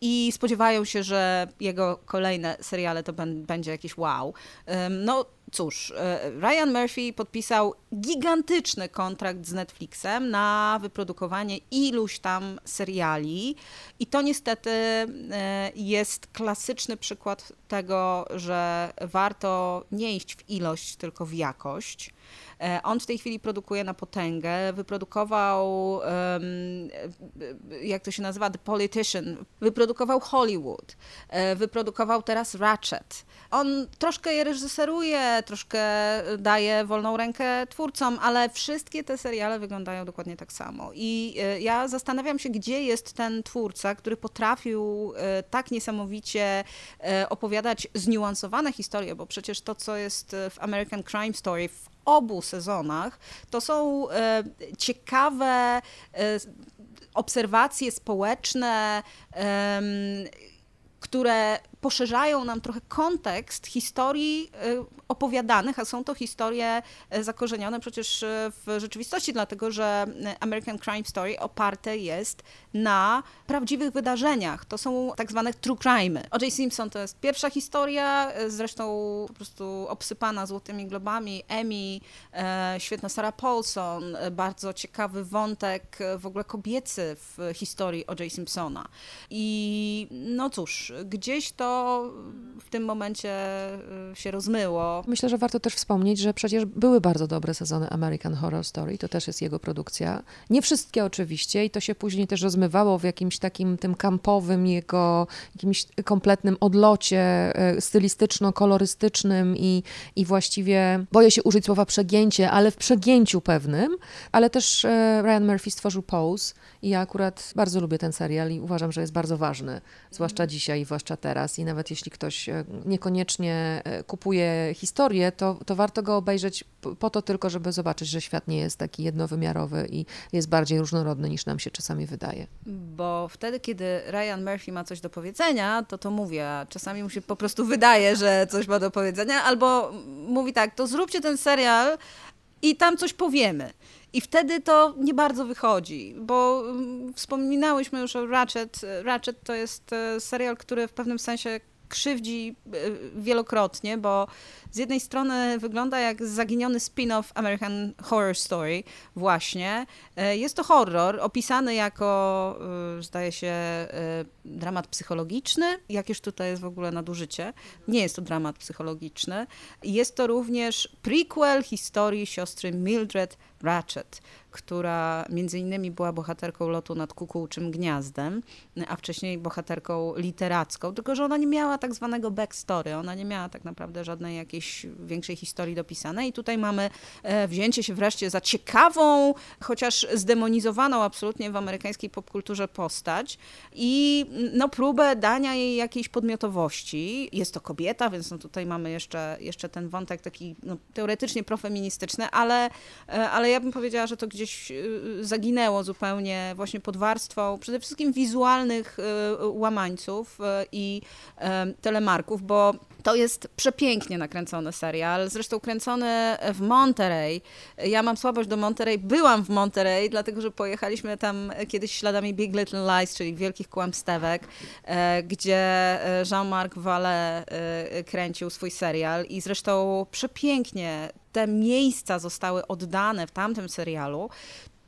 [SPEAKER 9] i spodziewają się, że jego kolejne seriale to będzie jakieś wow. No cóż, e, Ryan Murphy podpisał gigantyczny kontrakt z Netflixem na wyprodukowanie iluś tam seriali i to niestety e, jest klasyczny przykład tego, że warto nie iść w ilość, tylko w jakość. E, on w tej chwili produkuje na potęgę. Wyprodukował, jak to się nazywa, The Politician. Wyprodukował Hollywood. Wyprodukował teraz Ratchet. On troszkę je reżyseruje, troszkę daje wolną rękę twórcom, ale wszystkie te seriale wyglądają dokładnie tak samo. I e, ja zastanawiam się, gdzie jest ten twórca, który potrafił tak niesamowicie opowiadać zniuansowane historie, bo przecież to, co jest w American Crime Story, w obu sezonach to są e, ciekawe e, obserwacje społeczne, które poszerzają nam trochę kontekst historii y, opowiadanych, a są to historie y, zakorzenione przecież y, w rzeczywistości, dlatego że American Crime Story oparte jest na prawdziwych wydarzeniach. To są tak zwane true crime. O.J. Simpson to jest pierwsza historia, zresztą po prostu obsypana złotymi globami. Emmy, świetna Sarah Paulson, bardzo ciekawy wątek w ogóle kobiecy w historii O.J. Simpsona. I no cóż, gdzieś to w tym momencie y, się rozmyło.
[SPEAKER 1] Myślę, że warto też wspomnieć, że przecież były bardzo dobre sezony American Horror Story, to też jest jego produkcja. Nie wszystkie oczywiście i to się później też rozmywało w jakimś takim tym kampowym jego, jakimś kompletnym odlocie y, stylistyczno-kolorystycznym i, i właściwie, boję się użyć słowa przegięcie, ale w przegięciu pewnym, ale też y, Ryan Murphy stworzył Pose i ja akurat bardzo lubię ten serial i uważam, że jest bardzo ważny, zwłaszcza dzisiaj, zwłaszcza teraz nawet jeśli ktoś e, niekoniecznie e, kupuje historię, to, to warto go obejrzeć po to tylko, żeby zobaczyć, że świat nie jest taki jednowymiarowy i jest bardziej różnorodny niż nam się czasami wydaje.
[SPEAKER 9] Bo wtedy, kiedy Ryan Murphy ma coś do powiedzenia, to to mówię. a Czasami mu się po prostu wydaje, że coś ma do powiedzenia, albo mówi tak, to zróbcie ten serial i tam coś powiemy. I wtedy to nie bardzo wychodzi, bo mm, wspominałyśmy już o Ratchet. Ratchet to jest e, serial, który w pewnym sensie krzywdzi e, wielokrotnie, bo z jednej strony wygląda jak zaginiony spin-off American Horror Story właśnie. E, Jest to horror opisany jako, zdaje się, dramat psychologiczny. Jakież tutaj jest w ogóle nadużycie. Nie jest to dramat psychologiczny. Jest to również prequel historii siostry Mildred Ratchet, która między innymi była bohaterką lotu nad kukułczym gniazdem, a wcześniej bohaterką literacką, tylko że ona nie miała tak zwanego backstory, ona nie miała tak naprawdę żadnej jakiejś większej historii dopisanej i tutaj mamy e, wzięcie się wreszcie za ciekawą, chociaż zdemonizowaną absolutnie w amerykańskiej popkulturze postać i no, próbę dania jej jakiejś podmiotowości. Jest to kobieta, więc no, tutaj mamy jeszcze, jeszcze ten wątek taki no, teoretycznie profeministyczny, ale, e, ale ja bym powiedziała, że to gdzieś y, zaginęło zupełnie właśnie pod warstwą przede wszystkim wizualnych y, łamańców y, i em, telemarków, bo to jest przepięknie nakręcony serial, zresztą kręcony w Monterey. Ja mam słabość do Monterey, byłam w Monterey, dlatego że pojechaliśmy tam kiedyś śladami Big Little Lies, czyli Wielkich Kłamstewek, e, gdzie e, Jean-Marc Vallée e, kręcił swój serial i zresztą przepięknie te miejsca zostały oddane w tamtym serialu.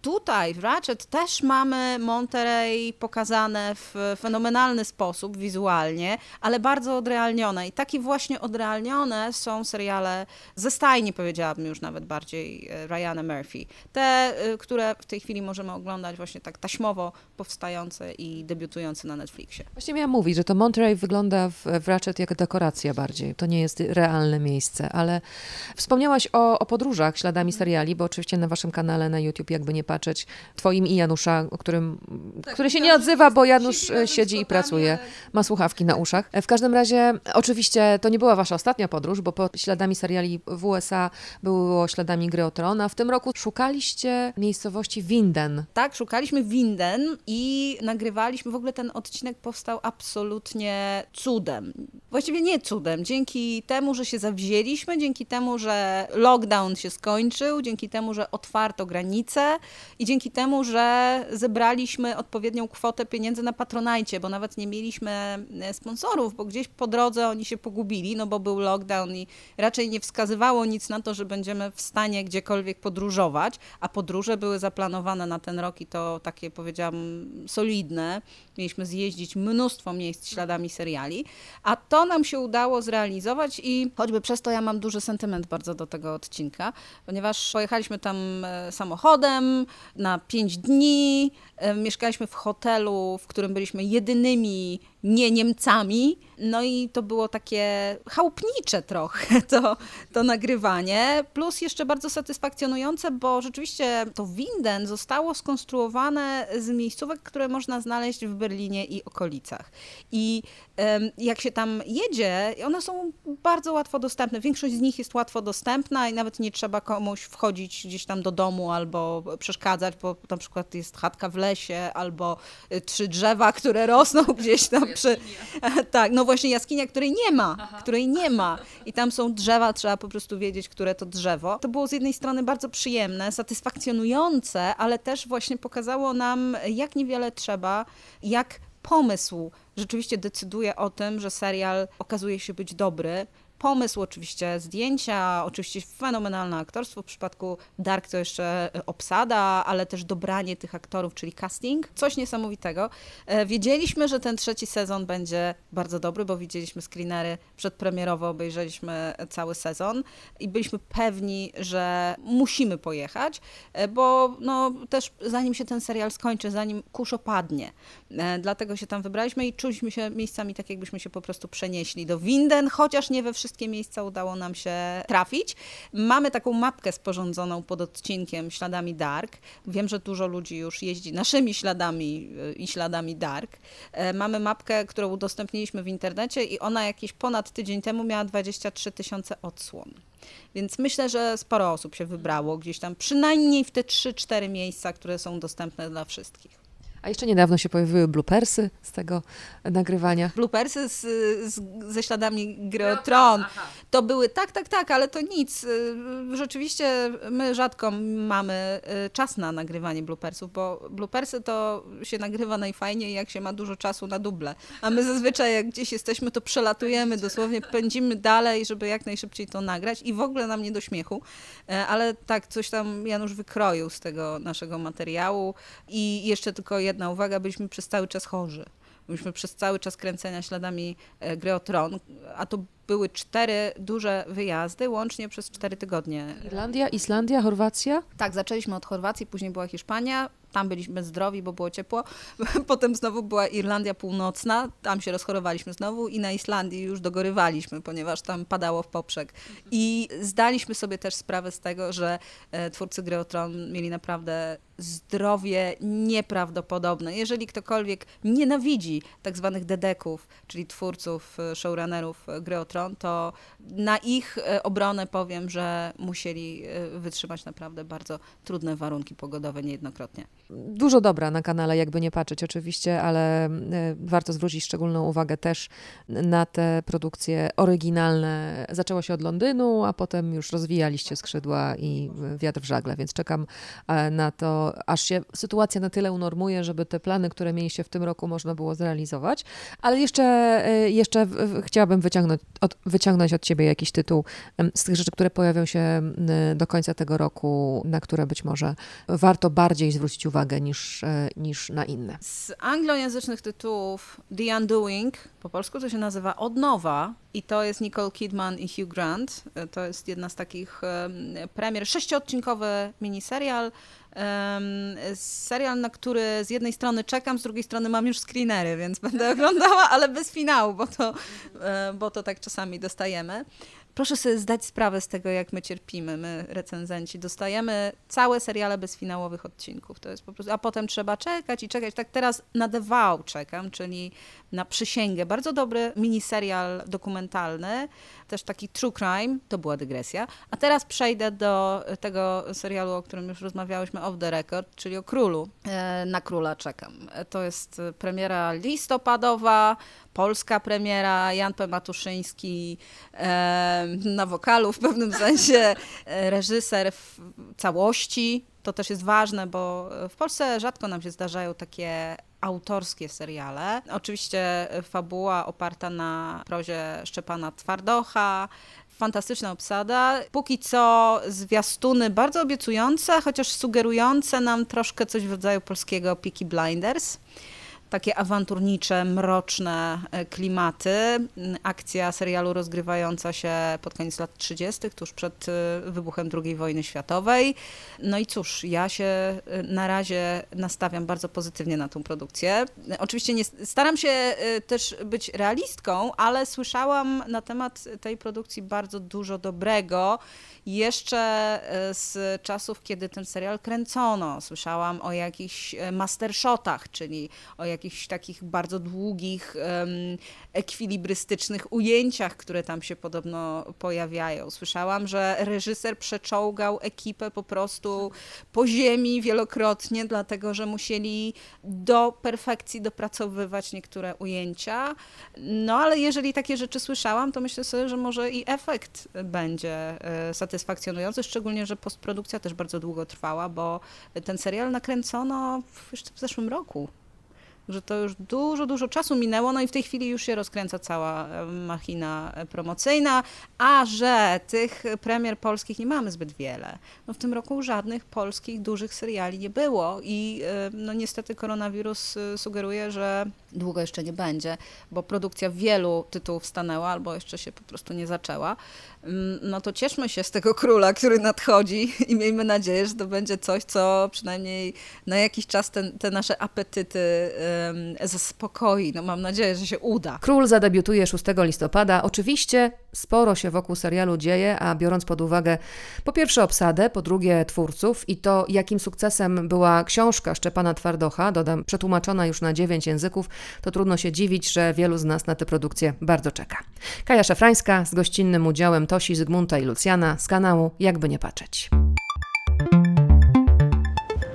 [SPEAKER 9] Tutaj w Ratchet też mamy Monterey pokazane w fenomenalny sposób wizualnie, ale bardzo odrealnione. I takie właśnie odrealnione są seriale ze stajni, powiedziałabym już nawet bardziej e, Ryana Murphy. Te, e, które w tej chwili możemy oglądać właśnie tak taśmowo powstające i debiutujące na Netflixie.
[SPEAKER 1] Właśnie miałam mówić, że to Monterey wygląda w, w Ratchet jak dekoracja bardziej. To nie jest realne miejsce, ale wspomniałaś o, o podróżach śladami seriali, bo oczywiście na waszym kanale na YouTube, jakby nie patrzeć, twoim i Janusza, którym, który się nie odzywa, bo Janusz e, siedzi i pracuje, ma słuchawki na uszach. E, W każdym razie, oczywiście to nie była wasza ostatnia podróż, bo po śladami seriali w USA było śladami Gry o Tron, a w tym roku szukaliście miejscowości Winden.
[SPEAKER 9] Tak, szukaliśmy Winden i nagrywaliśmy. W ogóle ten odcinek powstał absolutnie cudem. Właściwie nie cudem. Dzięki temu, że się zawzięliśmy, dzięki temu, że lockdown się skończył, dzięki temu, że otwarto granice i dzięki temu, że zebraliśmy odpowiednią kwotę pieniędzy na Patronajcie, bo nawet nie mieliśmy e, sponsorów, bo gdzieś po drodze oni się pogubili, no bo był lockdown i raczej nie wskazywało nic na to, że będziemy w stanie gdziekolwiek podróżować, a podróże były zaplanowane na ten rok i to takie powiedziałam solidne. Mieliśmy zjeździć mnóstwo miejsc śladami seriali, a to nam się udało zrealizować i choćby przez to ja mam duży sentyment bardzo do tego odcinka, ponieważ pojechaliśmy tam e, na pięć dni, e, mieszkaliśmy w hotelu, w którym byliśmy jedynymi nie Niemcami, no i to było takie chałupnicze trochę to, to nagrywanie, plus jeszcze bardzo satysfakcjonujące, bo rzeczywiście to Winden zostało skonstruowane z miejscówek, które można znaleźć w Berlinie i okolicach. I jak się tam jedzie, one są bardzo łatwo dostępne. Większość z nich jest łatwo dostępna i nawet nie trzeba komuś wchodzić gdzieś tam do domu albo przeszkadzać, bo na przykład jest chatka w lesie albo y, trzy drzewa, które rosną gdzieś tam przy... Tak, no właśnie jaskinia, której nie ma, której nie ma. I tam są drzewa, trzeba po prostu wiedzieć, które to drzewo. To było z jednej strony bardzo przyjemne, satysfakcjonujące, ale też właśnie pokazało nam, jak niewiele trzeba, jak pomysł rzeczywiście decyduje o tym, że serial okazuje się być dobry. Pomysł oczywiście, zdjęcia, oczywiście fenomenalne aktorstwo. W przypadku Dark to jeszcze e, obsada, ale też dobranie tych aktorów, czyli casting. Coś niesamowitego. E, Wiedzieliśmy, że ten trzeci sezon będzie bardzo dobry, bo widzieliśmy screenery przedpremierowo, obejrzeliśmy cały sezon i byliśmy pewni, że musimy pojechać, e, bo no, też zanim się ten serial skończy, zanim kurz opadnie. E, Dlatego się tam wybraliśmy i czuliśmy się miejscami tak, jakbyśmy się po prostu przenieśli do Winden, chociaż nie we wszystkich wszystkie miejsca udało nam się trafić. Mamy taką mapkę sporządzoną pod odcinkiem Śladami Dark. Wiem, że dużo ludzi już jeździ naszymi śladami y, i śladami Dark. E, Mamy mapkę, którą udostępniliśmy w internecie i ona jakiś ponad tydzień temu miała 23 tysiące odsłon. Więc myślę, że sporo osób się wybrało gdzieś tam, przynajmniej w te 3-4 miejsca, które są dostępne dla wszystkich.
[SPEAKER 1] A jeszcze niedawno się pojawiły bloopersy z tego nagrywania.
[SPEAKER 9] Bloopersy z, z, ze śladami gry o Tron. To były, tak, tak, tak, ale to nic. Y, Rzeczywiście my rzadko mamy y, czas na nagrywanie bloopersów, bo bloopersy to się nagrywa najfajniej, jak się ma dużo czasu na duble. A my zazwyczaj, jak gdzieś jesteśmy, to przelatujemy dosłownie, pędzimy dalej, żeby jak najszybciej to nagrać i w ogóle nam nie do śmiechu. E, Ale tak, coś tam Janusz wykroił z tego naszego materiału. I jeszcze tylko jedna uwaga, byliśmy przez cały czas chorzy. Byliśmy przez cały czas kręcenia śladami e, gry o Tron, a to były cztery duże wyjazdy, łącznie przez cztery tygodnie.
[SPEAKER 1] Irlandia, Islandia, Chorwacja?
[SPEAKER 9] Tak, zaczęliśmy od Chorwacji, później była Hiszpania, tam byliśmy zdrowi, bo było ciepło. Potem znowu była Irlandia Północna, tam się rozchorowaliśmy znowu i na Islandii już dogorywaliśmy, ponieważ tam padało w poprzek. I zdaliśmy sobie też sprawę z tego, że e, twórcy Gry o Tron mieli naprawdę zdrowie nieprawdopodobne. Jeżeli ktokolwiek nienawidzi tak zwanych dedeków, czyli twórców, e, showrunnerów e, Gry o Tron, to na ich e, obronę powiem, że musieli e, wytrzymać naprawdę bardzo trudne warunki pogodowe niejednokrotnie.
[SPEAKER 1] Dużo dobra na kanale, jakby nie patrzeć oczywiście, ale e, warto zwrócić szczególną uwagę też na te produkcje oryginalne. Zaczęło się od Londynu, a potem już rozwijaliście skrzydła i wiatr w żagle, więc czekam na to, aż się sytuacja na tyle unormuje, żeby te plany, które mieliście w tym roku można było zrealizować. Ale jeszcze, jeszcze chciałabym wyciągnąć od, wyciągnąć od ciebie jakiś tytuł z tych rzeczy, które pojawią się do końca tego roku, na które być może warto bardziej zwrócić uwagę niż, e, niż na inne.
[SPEAKER 9] Z anglojęzycznych tytułów The Undoing, po polsku to się nazywa Odnowa i to jest Nicole Kidman i Hugh Grant. E, To jest jedna z takich em, premier, sześciodcinkowy miniserial. Serial, na który z jednej strony czekam, z drugiej strony mam już screenery, więc będę oglądała, ale bez finału, bo to, e, bo to tak czasami dostajemy. Proszę sobie zdać sprawę z tego, jak my cierpimy, my recenzenci. Dostajemy całe seriale bez finałowych odcinków. To jest po prostu, a potem trzeba czekać i czekać. Tak teraz na The Vow czekam, czyli na Przysięgę. Bardzo dobry miniserial dokumentalny, też taki true crime, to była dygresja. A teraz przejdę do tego serialu, o którym już rozmawiałyśmy off the record, czyli o Królu. E, Na Króla czekam. E, To jest e, premiera listopadowa, polska premiera, Jan P. Matuszyński na wokalu w pewnym sensie, reżyser w całości. To też jest ważne, bo w Polsce rzadko nam się zdarzają takie autorskie seriale. Oczywiście fabuła oparta na prozie Szczepana Twardocha, fantastyczna obsada. Póki co zwiastuny bardzo obiecujące, chociaż sugerujące nam troszkę coś w rodzaju polskiego Peaky Blinders takie awanturnicze, mroczne e, klimaty. Mm, Akcja serialu rozgrywająca się pod koniec lat 30., tuż przed e, wybuchem II wojny światowej. No i cóż, ja się e, na razie nastawiam bardzo pozytywnie na tą produkcję. Oczywiście nie, staram się też być realistką, ale słyszałam na temat tej produkcji bardzo dużo dobrego. Jeszcze e, z czasów, kiedy ten serial kręcono, słyszałam o jakichś e, mastershotach, czyli o jakichś takich bardzo długich, ekwilibrystycznych ujęciach, które tam się podobno pojawiają. Słyszałam, że reżyser przeczołgał ekipę po prostu po ziemi wielokrotnie, dlatego że musieli do perfekcji dopracowywać niektóre ujęcia. No ale jeżeli takie rzeczy słyszałam, to myślę sobie, że może i efekt będzie e, satysfakcjonujący, szczególnie, że postprodukcja też bardzo długo trwała, bo ten serial nakręcono jeszcze w zeszłym roku. Że to już dużo, dużo czasu minęło, no i w tej chwili już się rozkręca cała e, machina promocyjna, a że tych premier polskich nie mamy zbyt wiele. No w tym roku żadnych polskich dużych seriali nie było i e, no niestety koronawirus e, sugeruje, że długo jeszcze nie będzie, bo produkcja wielu tytułów stanęła albo jeszcze się po prostu nie zaczęła. Mm, No to cieszmy się z tego króla, który nadchodzi i miejmy nadzieję, że to będzie coś, co przynajmniej na jakiś czas te, te nasze apetyty zaspokoi. No mam nadzieję, że się uda.
[SPEAKER 1] Król zadebiutuje 6 listopada. Oczywiście sporo się wokół serialu dzieje, a biorąc pod uwagę po pierwsze obsadę, po drugie twórców i to, jakim sukcesem była książka Szczepana Twardocha, dodam, przetłumaczona już na dziewięć języków, to trudno się dziwić, że wielu z nas na tę produkcję bardzo czeka. Kaja Szafrańska z gościnnym udziałem Tosi, Zygmunta i Lucjana z kanału Jakby nie patrzeć.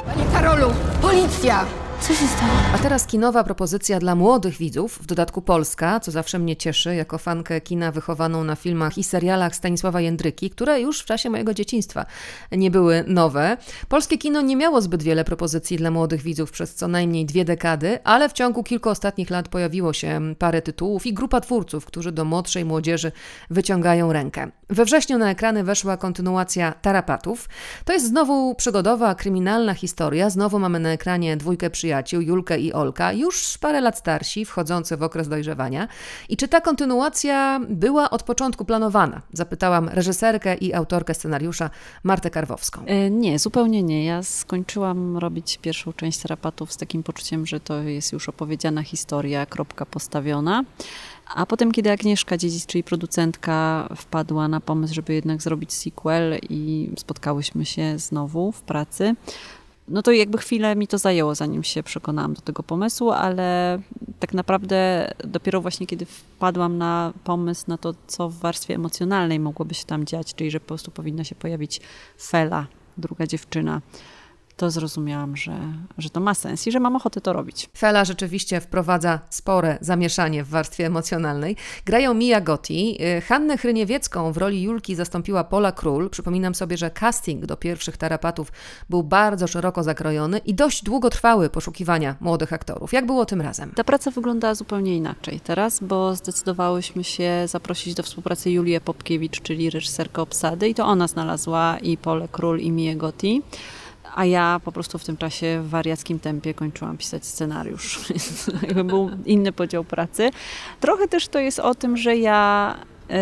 [SPEAKER 2] Panie Karolu, policja! Co się stało?
[SPEAKER 1] A teraz kinowa propozycja dla młodych widzów, w dodatku polska, co zawsze mnie cieszy, jako fankę kina wychowaną na filmach i serialach Stanisława Jędryki, które już w czasie mojego dzieciństwa nie były nowe. Polskie kino nie miało zbyt wiele propozycji dla młodych widzów przez co najmniej dwie dekady, ale w ciągu kilku ostatnich lat pojawiło się parę tytułów i grupa twórców, którzy do młodszej młodzieży wyciągają rękę. We wrześniu na ekrany weszła kontynuacja Tarapatów. To jest znowu przygodowa, kryminalna historia. Znowu mamy na ekranie dwójkę przyjaciół przyjaciół, Julkę i Olka, już parę lat starsi, wchodzący w okres dojrzewania. I czy ta kontynuacja była od początku planowana? Zapytałam reżyserkę i autorkę scenariusza Martę Karwowską.
[SPEAKER 10] E, nie, zupełnie nie. Ja skończyłam robić pierwszą część terapatów z takim poczuciem, że to jest już opowiedziana historia, kropka postawiona. A potem, kiedy Agnieszka Dziedzic, czyli producentka, wpadła na pomysł, żeby jednak zrobić sequel i spotkałyśmy się znowu w pracy, no to jakby chwilę mi to zajęło, zanim się przekonałam do tego pomysłu, ale tak naprawdę dopiero właśnie kiedy wpadłam na pomysł na to, co w warstwie emocjonalnej mogłoby się tam dziać, czyli że po prostu powinna się pojawić Fela, druga dziewczyna to zrozumiałam, że, że to ma sens i że mam ochotę to robić.
[SPEAKER 1] Fela rzeczywiście wprowadza spore zamieszanie w warstwie emocjonalnej. Grają Mia Gotti. Y, Hannę Hryniewiecką w roli Julki zastąpiła Pola Król. Przypominam sobie, że casting do pierwszych tarapatów był bardzo szeroko zakrojony i dość długo trwały poszukiwania młodych aktorów. Jak było tym razem?
[SPEAKER 10] Ta praca wyglądała zupełnie inaczej teraz, bo zdecydowałyśmy się zaprosić do współpracy Julię Popkiewicz, czyli reżyserkę obsady i to ona znalazła i Pole Król i Mię Gotti a ja po prostu w tym czasie w wariackim tempie kończyłam pisać scenariusz. Jakby był inny podział pracy. Trochę też to jest o tym, że ja y,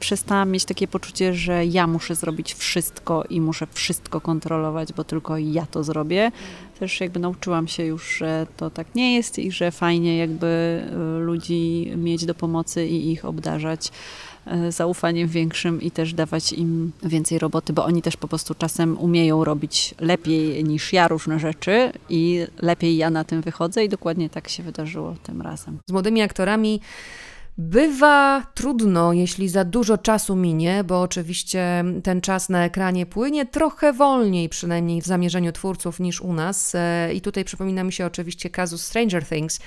[SPEAKER 10] przestałam mieć takie poczucie, że ja muszę zrobić wszystko i muszę wszystko kontrolować, bo tylko ja to zrobię. Też jakby nauczyłam się już, że to tak nie jest i że fajnie jakby y, ludzi mieć do pomocy i ich obdarzać E, zaufaniem większym i też dawać im więcej roboty, bo oni też po prostu czasem umieją robić lepiej niż ja różne rzeczy i lepiej ja na tym wychodzę i dokładnie tak się wydarzyło tym razem.
[SPEAKER 1] Z młodymi aktorami Bywa trudno, jeśli za dużo czasu minie, bo oczywiście ten czas na ekranie płynie trochę wolniej, przynajmniej w zamierzeniu twórców, niż u nas. E, I tutaj przypomina mi się oczywiście kazus Stranger Things.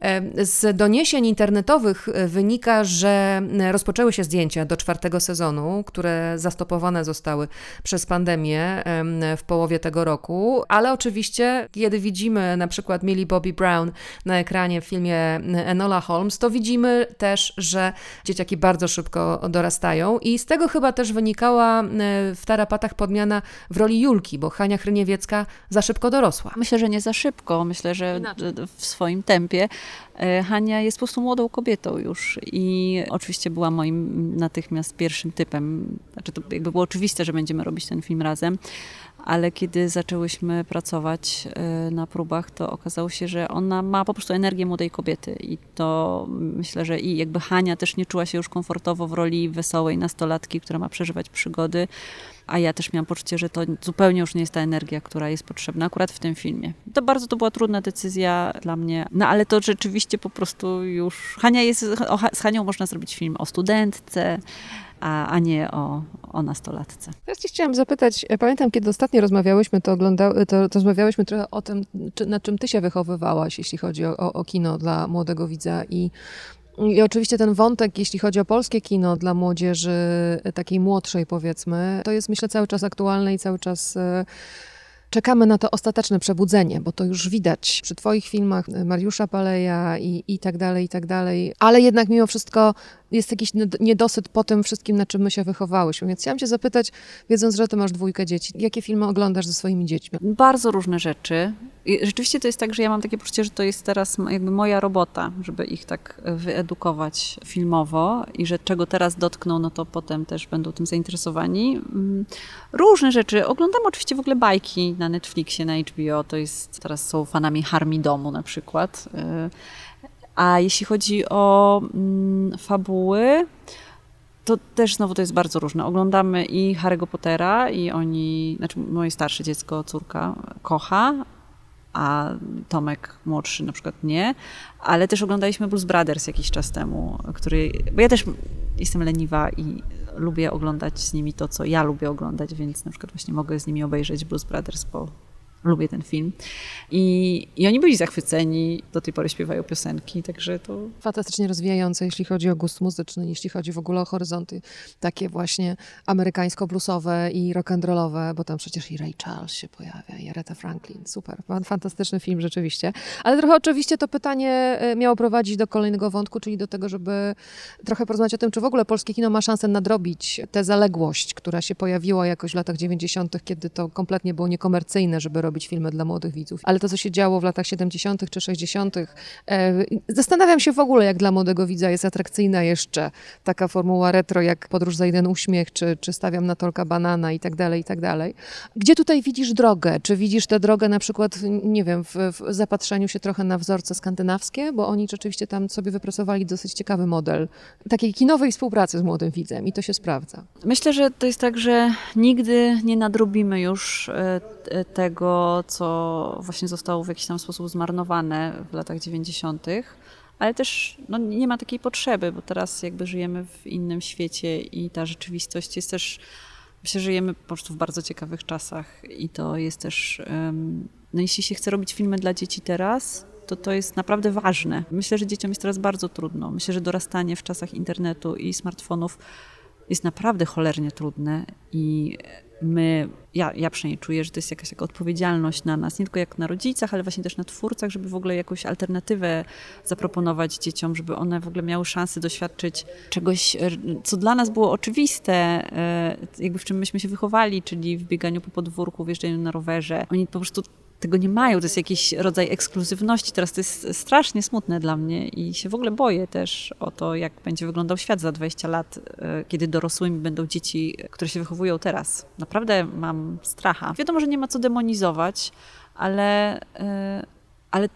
[SPEAKER 1] E, z doniesień internetowych e, wynika, że rozpoczęły się zdjęcia do czwartego sezonu, które zastopowane zostały przez pandemię w połowie tego roku, ale oczywiście, kiedy widzimy na przykład Millie Bobby Brown na ekranie w filmie Enola Holmes, to widzimy te też, że dzieciaki bardzo szybko dorastają i z tego chyba też wynikała e, w tarapatach podmiana w roli Julki, bo Hania Hryniewiecka za szybko dorosła.
[SPEAKER 10] Myślę, że nie za szybko, myślę, że Inaczej. w swoim tempie. E, Hania jest po prostu młodą kobietą już i oczywiście była moim natychmiast pierwszym typem. Znaczy to jakby było oczywiste, że będziemy robić ten film razem, ale kiedy zaczęłyśmy pracować e, na próbach, to okazało się, że ona ma po prostu energię młodej kobiety i to myślę, że i jakby Hania też nie czuła się już komfortowo w roli wesołej nastolatki, która ma przeżywać przygody, a ja też miałam poczucie, że to zupełnie już nie jest ta energia, która jest potrzebna akurat w tym filmie. To bardzo to była trudna decyzja dla mnie, no ale to rzeczywiście po prostu już... Hania jest, z Hanią można zrobić film o studentce, a, a nie o, o nastolatce.
[SPEAKER 1] Teraz ci chciałam zapytać, e, pamiętam, kiedy ostatnio rozmawiałyśmy, to, ogląda, to rozmawiałyśmy trochę o tym, czy, nad czym ty się wychowywałaś, jeśli chodzi o, o, o kino dla młodego widza i i oczywiście ten wątek, jeśli chodzi o polskie kino dla młodzieży e, takiej młodszej, powiedzmy, to jest myślę cały czas aktualne i cały czas e, czekamy na to ostateczne przebudzenie, bo to już widać przy Twoich filmach Mariusza Paleja i, i tak dalej, i tak dalej. Ale jednak mimo wszystko jest jakiś niedosyt po tym wszystkim, na czym my się wychowałyśmy. Więc chciałam cię zapytać, wiedząc, że ty masz dwójkę dzieci, jakie filmy oglądasz ze swoimi dziećmi?
[SPEAKER 10] Bardzo różne rzeczy. I rzeczywiście to jest tak, że ja mam takie poczucie, że to jest teraz jakby moja robota, żeby ich tak wyedukować filmowo i że czego teraz dotkną, no to potem też będą tym zainteresowani. Mm, różne rzeczy. Oglądam oczywiście w ogóle bajki na Netflixie, na HBO. To jest, teraz są fanami Harmi Domu na przykład. A jeśli chodzi o mm, fabuły, to też znowu to jest bardzo różne. Oglądamy i Harry'ego Pottera i oni, znaczy moje starsze dziecko, córka kocha, a Tomek młodszy na przykład nie, ale też oglądaliśmy Blues Brothers jakiś czas temu, który, bo ja też jestem leniwa i lubię oglądać z nimi to, co ja lubię oglądać, więc na przykład właśnie mogę z nimi obejrzeć Blues Brothers po lubię ten film. I, I oni byli zachwyceni, do tej pory śpiewają piosenki, także to...
[SPEAKER 1] Fantastycznie rozwijające, jeśli chodzi o gust muzyczny, jeśli chodzi w ogóle o horyzonty takie właśnie amerykańsko-bluesowe i rock'n'rollowe, bo tam przecież i Ray Charles się pojawia, i Aretha Franklin. Super, fantastyczny film rzeczywiście. Ale trochę oczywiście to pytanie e, miało prowadzić do kolejnego wątku, czyli do tego, żeby trochę porozmawiać o tym, czy w ogóle polskie kino ma szansę nadrobić tę zaległość, która się pojawiła jakoś w latach 90., kiedy to kompletnie było niekomercyjne, żeby robić filmy dla młodych widzów. Ale to, co się działo w latach 70. czy 60., e, zastanawiam się w ogóle, jak dla młodego widza jest atrakcyjna jeszcze taka formuła retro, jak Podróż za jeden uśmiech, czy, czy Stawiam na tolka banana i tak dalej, i tak dalej. Gdzie tutaj widzisz drogę? Czy widzisz tę drogę na przykład, nie wiem, w, w zapatrzeniu się trochę na wzorce skandynawskie, bo oni rzeczywiście tam sobie wypracowali dosyć ciekawy model takiej kinowej współpracy z młodym widzem i to się sprawdza.
[SPEAKER 10] Myślę, że to jest tak, że nigdy nie nadrobimy już e, co właśnie zostało w jakiś tam sposób zmarnowane w latach 90., ale też no, nie ma takiej potrzeby, bo teraz jakby żyjemy w innym świecie i ta rzeczywistość jest też, myślę, że żyjemy po prostu w bardzo ciekawych czasach i to jest też, no jeśli się chce robić filmy dla dzieci teraz, to to jest naprawdę ważne. Myślę, że dzieciom jest teraz bardzo trudno. Myślę, że dorastanie w czasach internetu i smartfonów jest naprawdę cholernie trudne i my, ja, ja przynajmniej czuję, że to jest jakaś taka odpowiedzialność na nas, nie tylko jak na rodzicach, ale właśnie też na twórcach, żeby w ogóle jakąś alternatywę zaproponować dzieciom, żeby one w ogóle miały szansę doświadczyć czegoś, e, co dla nas było oczywiste, e, jakby w czym myśmy się wychowali, czyli w bieganiu po podwórku, w jeżdżeniu na rowerze. Oni po prostu tego nie mają. To jest jakiś rodzaj ekskluzywności. Teraz to jest strasznie smutne dla mnie i się w ogóle boję też o to, jak będzie wyglądał świat za 20 lat, e, kiedy dorosłymi będą dzieci, które się wychowują teraz. Naprawdę mam stracha. Wiadomo, że nie ma co demonizować, ale, e, ale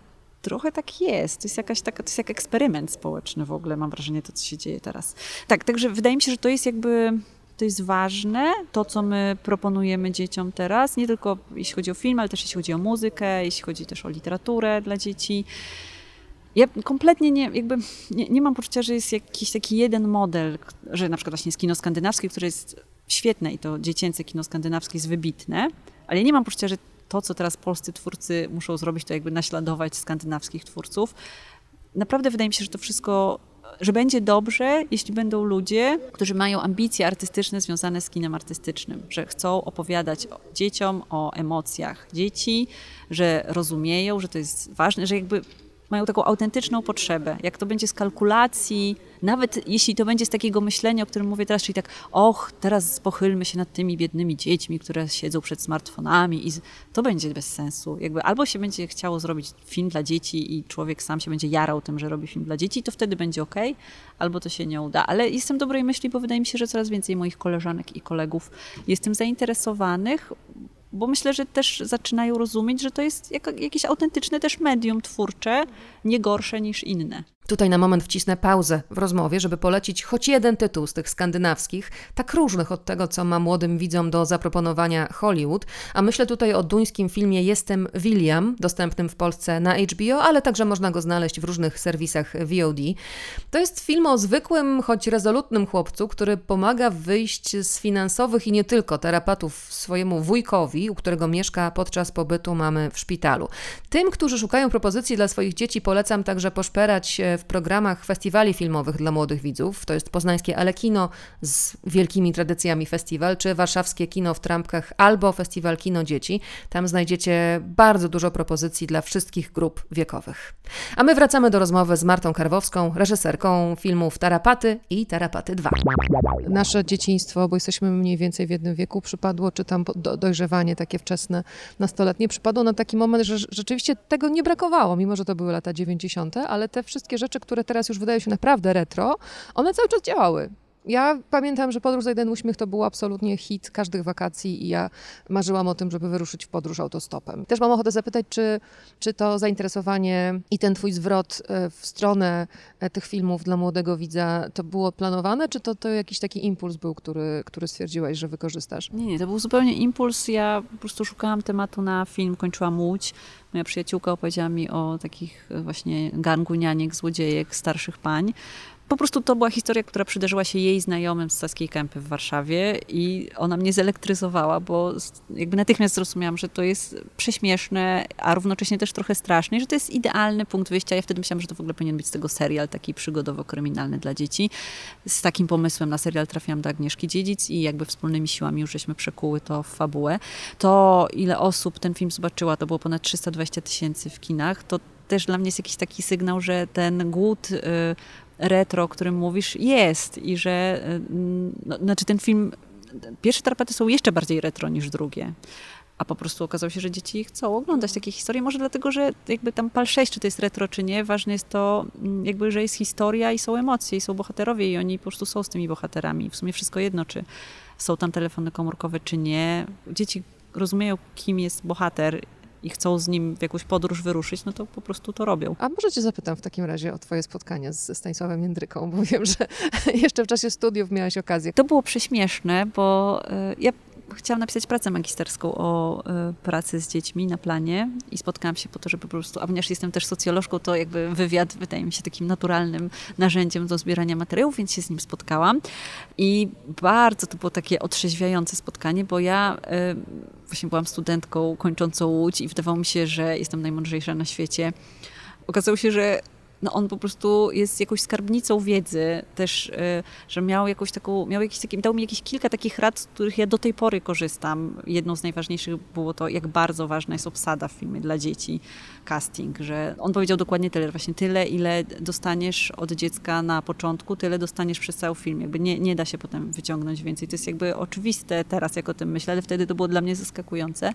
[SPEAKER 10] trochę tak jest. To jest jakaś taka, to jest jak eksperyment społeczny w ogóle, mam wrażenie, to co się dzieje teraz. Tak, także wydaje mi się, że to jest jakby to jest ważne, to co my proponujemy dzieciom teraz, nie tylko jeśli chodzi o film, ale też jeśli chodzi o muzykę, jeśli chodzi też o literaturę dla dzieci. Ja kompletnie nie, jakby nie, nie mam poczucia, że jest jakiś taki jeden model, że na przykład właśnie jest kino skandynawskie, które jest świetne i to dziecięce kino skandynawskie jest wybitne, ale ja nie mam poczucia, że to, co teraz polscy twórcy muszą zrobić, to jakby naśladować skandynawskich twórców. Naprawdę wydaje mi się, że to wszystko że będzie dobrze, jeśli będą ludzie, którzy mają ambicje artystyczne związane z kinem artystycznym, że chcą opowiadać dzieciom o emocjach dzieci, że rozumieją, że to jest ważne, że jakby mają taką autentyczną potrzebę. Jak to będzie z kalkulacji, nawet jeśli to będzie z takiego myślenia, o którym mówię teraz, czyli tak, och, teraz pochylmy się nad tymi biednymi dziećmi, które siedzą przed smartfonami i to będzie bez sensu. Jakby albo się będzie chciało zrobić film dla dzieci i człowiek sam się będzie jarał tym, że robi film dla dzieci, to wtedy będzie ok, albo to się nie uda. Ale jestem dobrej myśli, bo wydaje mi się, że coraz więcej moich koleżanek i kolegów jest tym zainteresowanych, bo myślę, że też zaczynają rozumieć, że to jest jakieś autentyczne też medium twórcze, nie gorsze niż inne.
[SPEAKER 1] Tutaj na moment wcisnę pauzę w rozmowie, żeby polecić choć jeden tytuł z tych skandynawskich, tak różnych od tego, co ma młodym widzom do zaproponowania Hollywood. A myślę tutaj o duńskim filmie Jestem William, dostępnym w Polsce na HBO, ale także można go znaleźć w różnych serwisach VOD. To jest film o zwykłym, choć rezolutnym chłopcu, który pomaga wyjść z finansowych i nie tylko terapatów swojemu wujkowi, u którego mieszka podczas pobytu mamy w szpitalu. Tym, którzy szukają propozycji dla swoich dzieci, polecam także poszperać się w programach festiwali filmowych dla młodych widzów. To jest poznańskie Ale Kino z wielkimi tradycjami festiwal, czy warszawskie Kino w Trampkach albo Festiwal Kino Dzieci. Tam znajdziecie bardzo dużo propozycji dla wszystkich grup wiekowych. A my wracamy do rozmowy z Martą Karwowską, reżyserką filmów Tarapaty i Tarapaty 2. Nasze dzieciństwo, bo jesteśmy mniej więcej w jednym wieku, przypadło, czy tam do, dojrzewanie takie wczesne, nastoletnie, przypadło na taki moment, że rzeczywiście tego nie brakowało, mimo że to były lata 90., ale te wszystkie rzeczy, które teraz już wydają się naprawdę retro, one cały czas działały. Ja pamiętam, że podróż za jeden uśmiech to był absolutnie hit każdych wakacji i ja marzyłam o tym, żeby wyruszyć w podróż autostopem. Też mam ochotę zapytać, czy, czy to zainteresowanie i ten twój zwrot e, w stronę e, tych filmów dla młodego widza to było planowane, czy to, to jakiś taki impuls był, który, który stwierdziłaś, że wykorzystasz?
[SPEAKER 10] Nie, nie, to był zupełnie impuls. Ja po prostu szukałam tematu na film, kończyłam Łódź. Moja przyjaciółka opowiedziała mi o takich właśnie gangu nianiek, złodziejek, starszych pań. Po prostu to była historia, która przydarzyła się jej znajomym z Saskiej Kępy w Warszawie i ona mnie zelektryzowała, bo jakby natychmiast zrozumiałam, że to jest prześmieszne, a równocześnie też trochę straszne że to jest idealny punkt wyjścia. Ja wtedy myślałam, że to w ogóle powinien być z tego serial taki przygodowo-kryminalny dla dzieci. Z takim pomysłem na serial trafiłam do Agnieszki Dziedzic i jakby wspólnymi siłami już żeśmy przekuły to w fabułę. To, ile osób ten film zobaczyła, to było ponad 320 tysięcy w kinach, to też dla mnie jest jakiś taki sygnał, że ten głód y, retro, o którym mówisz, jest i że, y, no, znaczy ten film, pierwsze tarpaty są jeszcze bardziej retro niż drugie. A po prostu okazało się, że dzieci chcą oglądać takie historie. Może dlatego, że jakby tam PAL 6, czy to jest retro, czy nie, ważne jest to, mm, jakby, że jest historia i są emocje, i są bohaterowie, i oni po prostu są z tymi bohaterami. W sumie wszystko jedno, czy są tam telefony komórkowe, czy nie. Dzieci rozumieją, kim jest bohater i chcą z nim w jakąś podróż wyruszyć, no to po prostu to robią.
[SPEAKER 1] A może cię zapytam w takim razie o twoje spotkanie z Stanisławem Jędryką, bo wiem, że jeszcze w czasie studiów miałaś okazję.
[SPEAKER 10] To było prześmieszne, bo y, ja chciałam napisać pracę magisterską o y, pracy z dziećmi na planie i spotkałam się po to, żeby po prostu, a ponieważ jestem też socjolożką, to jakby wywiad wydaje mi się takim naturalnym narzędziem do zbierania materiałów, więc się z nim spotkałam. I bardzo to było takie otrzeźwiające spotkanie, bo ja y, właśnie byłam studentką kończącą Łódź i wydawało mi się, że jestem najmądrzejsza na świecie. Okazało się, że no on po prostu jest jakąś skarbnicą wiedzy też, y, że miał jakąś taką, miał jakiś taki, dał mi jakieś kilka takich rad, z których ja do tej pory korzystam. Jedną z najważniejszych było to, jak bardzo ważna jest obsada w filmie dla dzieci, casting, że on powiedział dokładnie tyle, właśnie tyle, ile dostaniesz od dziecka na początku, tyle dostaniesz przez cały film. Jakby nie, nie da się potem wyciągnąć więcej. To jest jakby oczywiste teraz, jak o tym myślę, ale wtedy to było dla mnie zaskakujące.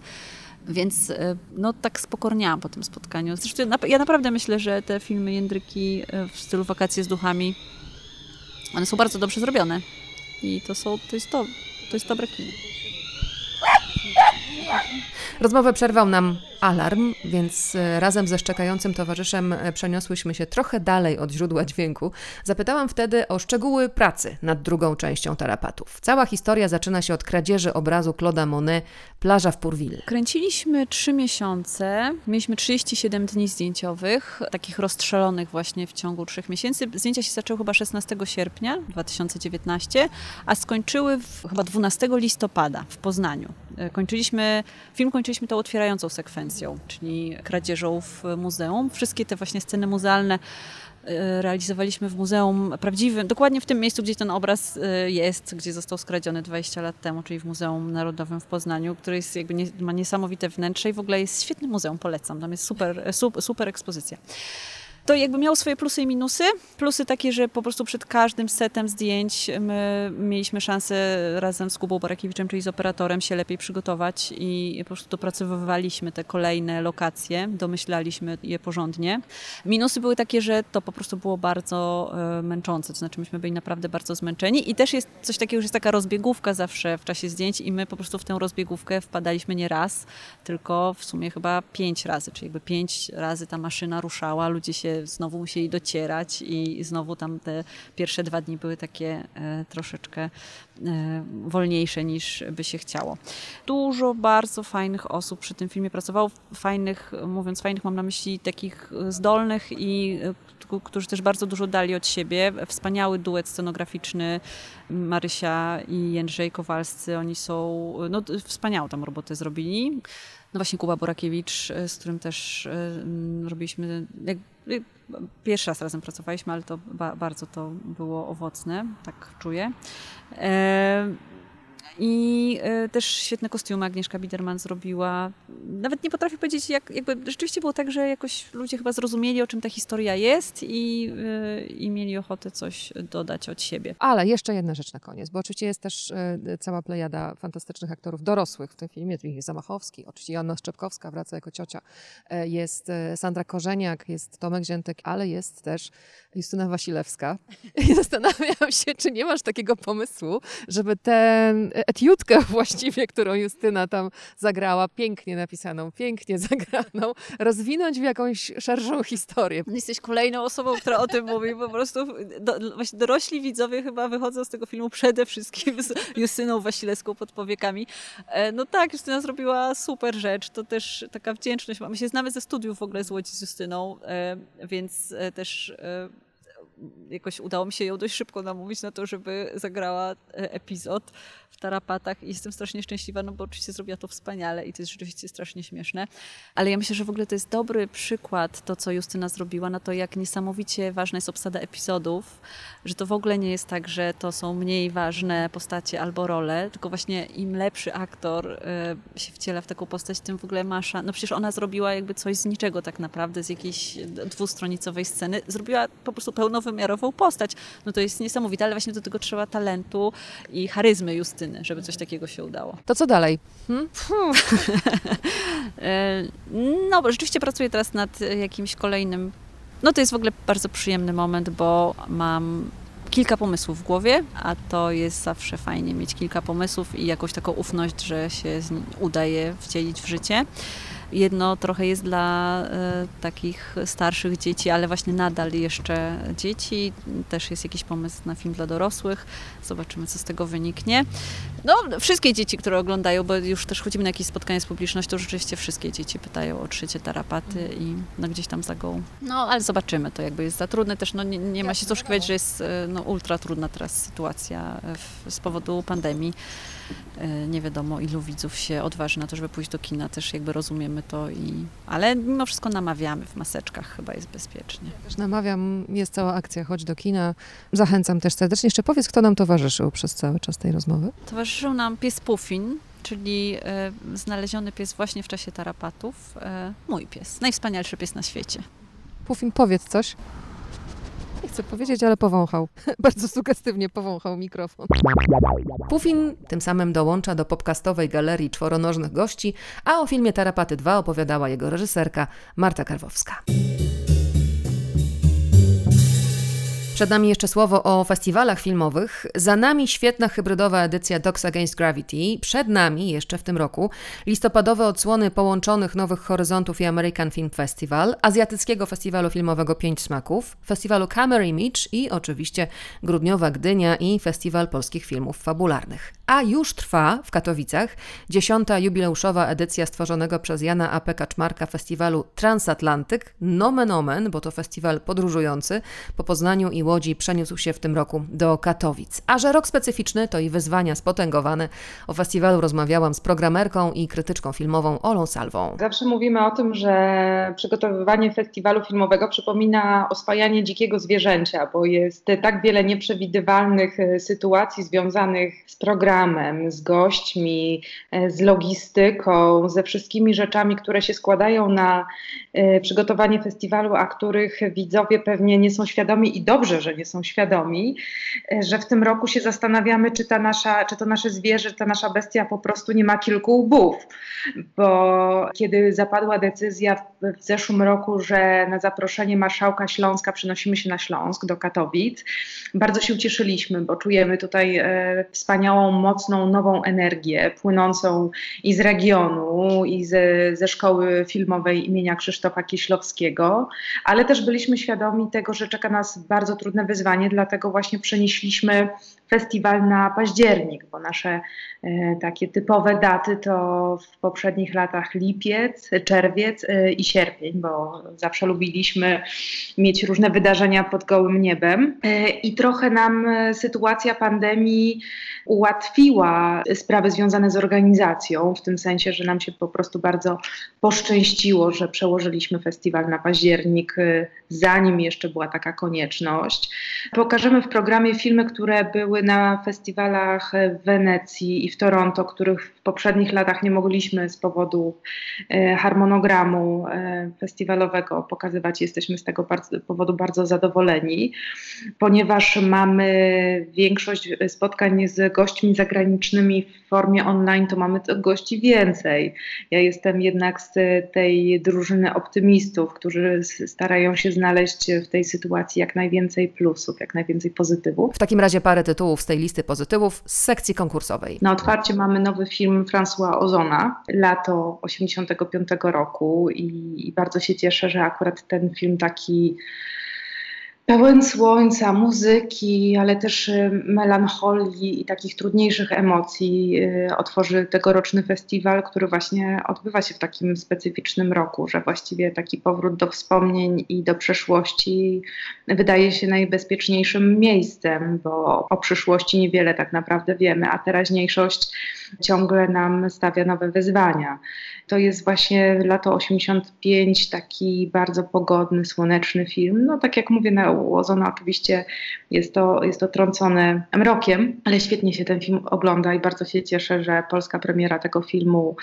[SPEAKER 10] Więc e, no tak spokorniałam po tym spotkaniu. Zresztą ja naprawdę myślę, że te filmy Jędryki e, w stylu Wakacje z duchami, one są bardzo dobrze zrobione. I to, są, to, jest, to, to jest dobre kino.
[SPEAKER 1] Rozmowę przerwał nam alarm, więc e, razem ze szczekającym towarzyszem e, przeniosłyśmy się trochę dalej od źródła dźwięku. Zapytałam wtedy o szczegóły pracy nad drugą częścią tarapatów. Cała historia zaczyna się od kradzieży obrazu Claude'a Monet, Plaża w Pourville.
[SPEAKER 10] Kręciliśmy trzy miesiące, mieliśmy 37 dni zdjęciowych, takich rozstrzelonych właśnie w ciągu trzech miesięcy. Zdjęcia się zaczęły chyba 16 sierpnia 2019, a skończyły w, chyba 12 listopada w Poznaniu. E, kończyliśmy, film kończyliśmy tą otwierającą sekwencją, czyli kradzieżą w muzeum. Wszystkie te właśnie sceny muzealne e, realizowaliśmy w muzeum prawdziwym, dokładnie w tym miejscu, gdzie ten obraz e, jest, gdzie został skradziony 20 lat temu, czyli w Muzeum Narodowym w Poznaniu, który jest jakby nie, ma niesamowite wnętrze i w ogóle jest świetnym muzeum, polecam. Tam jest super, super, super ekspozycja to jakby miało swoje plusy i minusy. Plusy takie, że po prostu przed każdym setem zdjęć my mieliśmy szansę razem z Kubą Barakiewiczem, czyli z operatorem, się lepiej przygotować i po prostu dopracowywaliśmy te kolejne lokacje, domyślaliśmy je porządnie. Minusy były takie, że to po prostu było bardzo e, męczące, to znaczy myśmy byli naprawdę bardzo zmęczeni i też jest coś takiego, że jest taka rozbiegówka zawsze w czasie zdjęć i my po prostu w tę rozbiegówkę wpadaliśmy nie raz, tylko w sumie chyba pięć razy, czyli jakby pięć razy ta maszyna ruszała, ludzie się znowu musieli docierać i znowu tam te pierwsze dwa dni były takie e, troszeczkę e, wolniejsze niż by się chciało. Dużo bardzo fajnych osób przy tym filmie pracowało, fajnych, mówiąc fajnych mam na myśli takich zdolnych i e, którzy też bardzo dużo dali od siebie. Wspaniały duet scenograficzny Marysia i Jędrzej Kowalscy, oni są, no wspaniałą tam robotę zrobili. No właśnie Kuba Borakiewicz, z którym też robiliśmy, pierwszy raz razem pracowaliśmy, ale to ba bardzo to było owocne, tak czuję. I y, też świetne kostiumy Agnieszka Biderman zrobiła. Nawet nie potrafię powiedzieć, jak, jakby rzeczywiście było tak, że jakoś ludzie chyba zrozumieli, o czym ta historia jest i, y, i mieli ochotę coś dodać od siebie.
[SPEAKER 1] Ale jeszcze jedna rzecz na koniec, bo oczywiście jest też y, cała plejada fantastycznych aktorów dorosłych w tym filmie. Jest Zamachowski, oczywiście Joanna Szczepkowska wraca jako ciocia. Jest Sandra Korzeniak, jest Tomek Ziętek, ale jest też Justyna Wasilewska. I zastanawiam się, czy nie masz takiego pomysłu, żeby ten etiutkę właściwie, którą Justyna tam zagrała, pięknie napisaną, pięknie zagraną, rozwinąć w jakąś szerszą historię.
[SPEAKER 10] Jesteś kolejną osobą, która o tym mówi. Po prostu do, właśnie dorośli widzowie chyba wychodzą z tego filmu przede wszystkim z Justyną Wasilewską pod powiekami. E, no tak, Justyna zrobiła super rzecz. To też taka wdzięczność. My się znamy ze studiów w ogóle z Łodzi z Justyną, e, więc e, też jakoś udało mi się ją dość szybko namówić na to, żeby zagrała epizod w tarapatach i jestem strasznie szczęśliwa, no bo oczywiście zrobiła to wspaniale i to jest rzeczywiście strasznie śmieszne. Ale ja myślę, że w ogóle to jest dobry przykład, to co Justyna zrobiła, na to jak niesamowicie ważna jest obsada epizodów, że to w ogóle nie jest tak, że to są mniej ważne postacie albo role, tylko właśnie im lepszy aktor y, się wciela w taką postać, tym w ogóle masza. No przecież ona zrobiła jakby coś z niczego tak naprawdę, z jakiejś dwustronicowej sceny. Zrobiła po prostu pełnowymiarową postać. No to jest niesamowite, ale właśnie do tego trzeba talentu i charyzmy Justyny żeby coś takiego się udało.
[SPEAKER 1] To co dalej? Hmm?
[SPEAKER 10] E, no, bo rzeczywiście pracuję teraz nad jakimś kolejnym. No to jest w ogóle bardzo przyjemny moment, bo mam kilka pomysłów w głowie, a to jest zawsze fajnie mieć kilka pomysłów i jakąś taką ufność, że się udaje wcielić w życie. Jedno trochę jest dla e, takich starszych dzieci, ale właśnie nadal jeszcze dzieci. Też jest jakiś pomysł na film dla dorosłych. Zobaczymy, co z tego wyniknie. No, wszystkie dzieci, które oglądają, bo już też chodzimy na jakieś spotkanie z publicznością, to rzeczywiście wszystkie dzieci pytają o trzecie tarapaty i no, gdzieś tam za gołą. No, ale zobaczymy, to jakby jest za trudne też, no nie, nie ma się co oszukiwać, że jest e, no, ultra trudna teraz sytuacja w, z powodu pandemii. E, nie wiadomo, ilu widzów się odważy na to, żeby pójść do kina, też jakby rozumiemy to, i... ale mimo wszystko namawiamy w maseczkach, chyba jest bezpiecznie.
[SPEAKER 1] też namawiam, jest cała akcja, chodź do kina. Zachęcam też serdecznie. Jeszcze powiedz, kto nam towarzyszył przez cały czas tej rozmowy?
[SPEAKER 10] Towarzyszył nam pies Puffin, czyli e, znaleziony pies właśnie w czasie tarapatów. E, mój pies, najwspanialszy pies na świecie.
[SPEAKER 1] Puffin, powiedz coś. Nie chcę powiedzieć, ale powąchał. Bardzo sugestywnie powąchał mikrofon. Pufin tym samym dołącza do podcastowej galerii czworonożnych gości, a o filmie Tarapaty 2 opowiadała jego reżyserka Marta Karwowska. Przed nami jeszcze słowo o festiwalach filmowych. Za nami świetna hybrydowa edycja Dogs Against Gravity. Przed nami jeszcze w tym roku listopadowe odsłony połączonych Nowych Horyzontów i American Film Festival, Azjatyckiego Festiwalu Filmowego Pięć Smaków, Festiwalu Camera Image i oczywiście grudniowa Gdynia i Festiwal Polskich Filmów Fabularnych. A już trwa w Katowicach dziesiąta jubileuszowa edycja stworzonego przez Jana A. Kaczmarka festiwalu Transatlantyk, nomen omen, bo to festiwal podróżujący po Poznaniu i Łodzi przeniósł się w tym roku do Katowic. A że rok specyficzny to i wyzwania spotęgowane. O festiwalu rozmawiałam z programerką i krytyczką filmową Olą Salwą.
[SPEAKER 11] Zawsze mówimy o tym, że przygotowywanie festiwalu filmowego przypomina oswajanie dzikiego zwierzęcia, bo jest tak wiele nieprzewidywalnych e, sytuacji związanych z programem, z gośćmi, e, z logistyką, ze wszystkimi rzeczami, które się składają na e, przygotowanie festiwalu, a których widzowie pewnie nie są świadomi i dobrze, że nie są świadomi, e, że w tym roku się zastanawiamy, czy, ta nasza, czy to nasze zwierzę, ta nasza bestia po prostu nie ma kilku łbów. Bo kiedy zapadła decyzja w, zeszłym roku, że na zaproszenie marszałka Śląska przenosimy się na Śląsk, do Katowic, bardzo się ucieszyliśmy, bo czujemy tutaj wspaniałą, mocną, nową energię płynącą i z regionu, i ze, ze szkoły filmowej imienia Krzysztofa Kieślowskiego, ale też byliśmy świadomi tego, że czeka nas bardzo trudne wyzwanie, dlatego właśnie przenieśliśmy festiwal na październik, bo nasze e, takie typowe daty to w poprzednich latach lipiec, czerwiec e, i sierpień, bo zawsze lubiliśmy mieć różne wydarzenia pod gołym niebem. E, I trochę nam sytuacja pandemii ułatwiła sprawy związane z organizacją, w tym sensie, że nam się po prostu bardzo poszczęściło, że przełożyliśmy festiwal na październik, zanim jeszcze była taka konieczność. Pokażemy w programie filmy, które były na festiwalach w Wenecji i w Toronto, których w poprzednich latach nie mogliśmy z powodu y, harmonogramu y, festiwalowego pokazywać. Jesteśmy z tego powodu bardzo zadowoleni, ponieważ mamy większość spotkań z gośćmi zagranicznymi w formie online, to mamy gości więcej. Ja jestem jednak z tej drużyny optymistów, którzy starają się znaleźć w tej sytuacji jak najwięcej plusów, jak najwięcej pozytywów.
[SPEAKER 1] W takim razie parę tytułów z tej listy pozytywów z sekcji konkursowej.
[SPEAKER 11] Na otwarcie mamy nowy film François Ozona, lato 85 roku i, i bardzo się cieszę, że akurat ten film taki pełen słońca, muzyki, ale też y, melancholii i takich trudniejszych emocji y, otworzy tegoroczny festiwal, który właśnie odbywa się w takim specyficznym roku, że właściwie taki powrót do wspomnień i do przeszłości wydaje się najbezpieczniejszym miejscem, bo o przyszłości niewiele tak naprawdę wiemy, a teraźniejszość ciągle nam stawia nowe wyzwania. To jest właśnie lato 85, taki bardzo pogodny, słoneczny film. No tak jak mówię, na Łozona oczywiście jest to, jest to trącone mrokiem, ale świetnie się ten film ogląda i bardzo się cieszę, że polska premiera tego filmu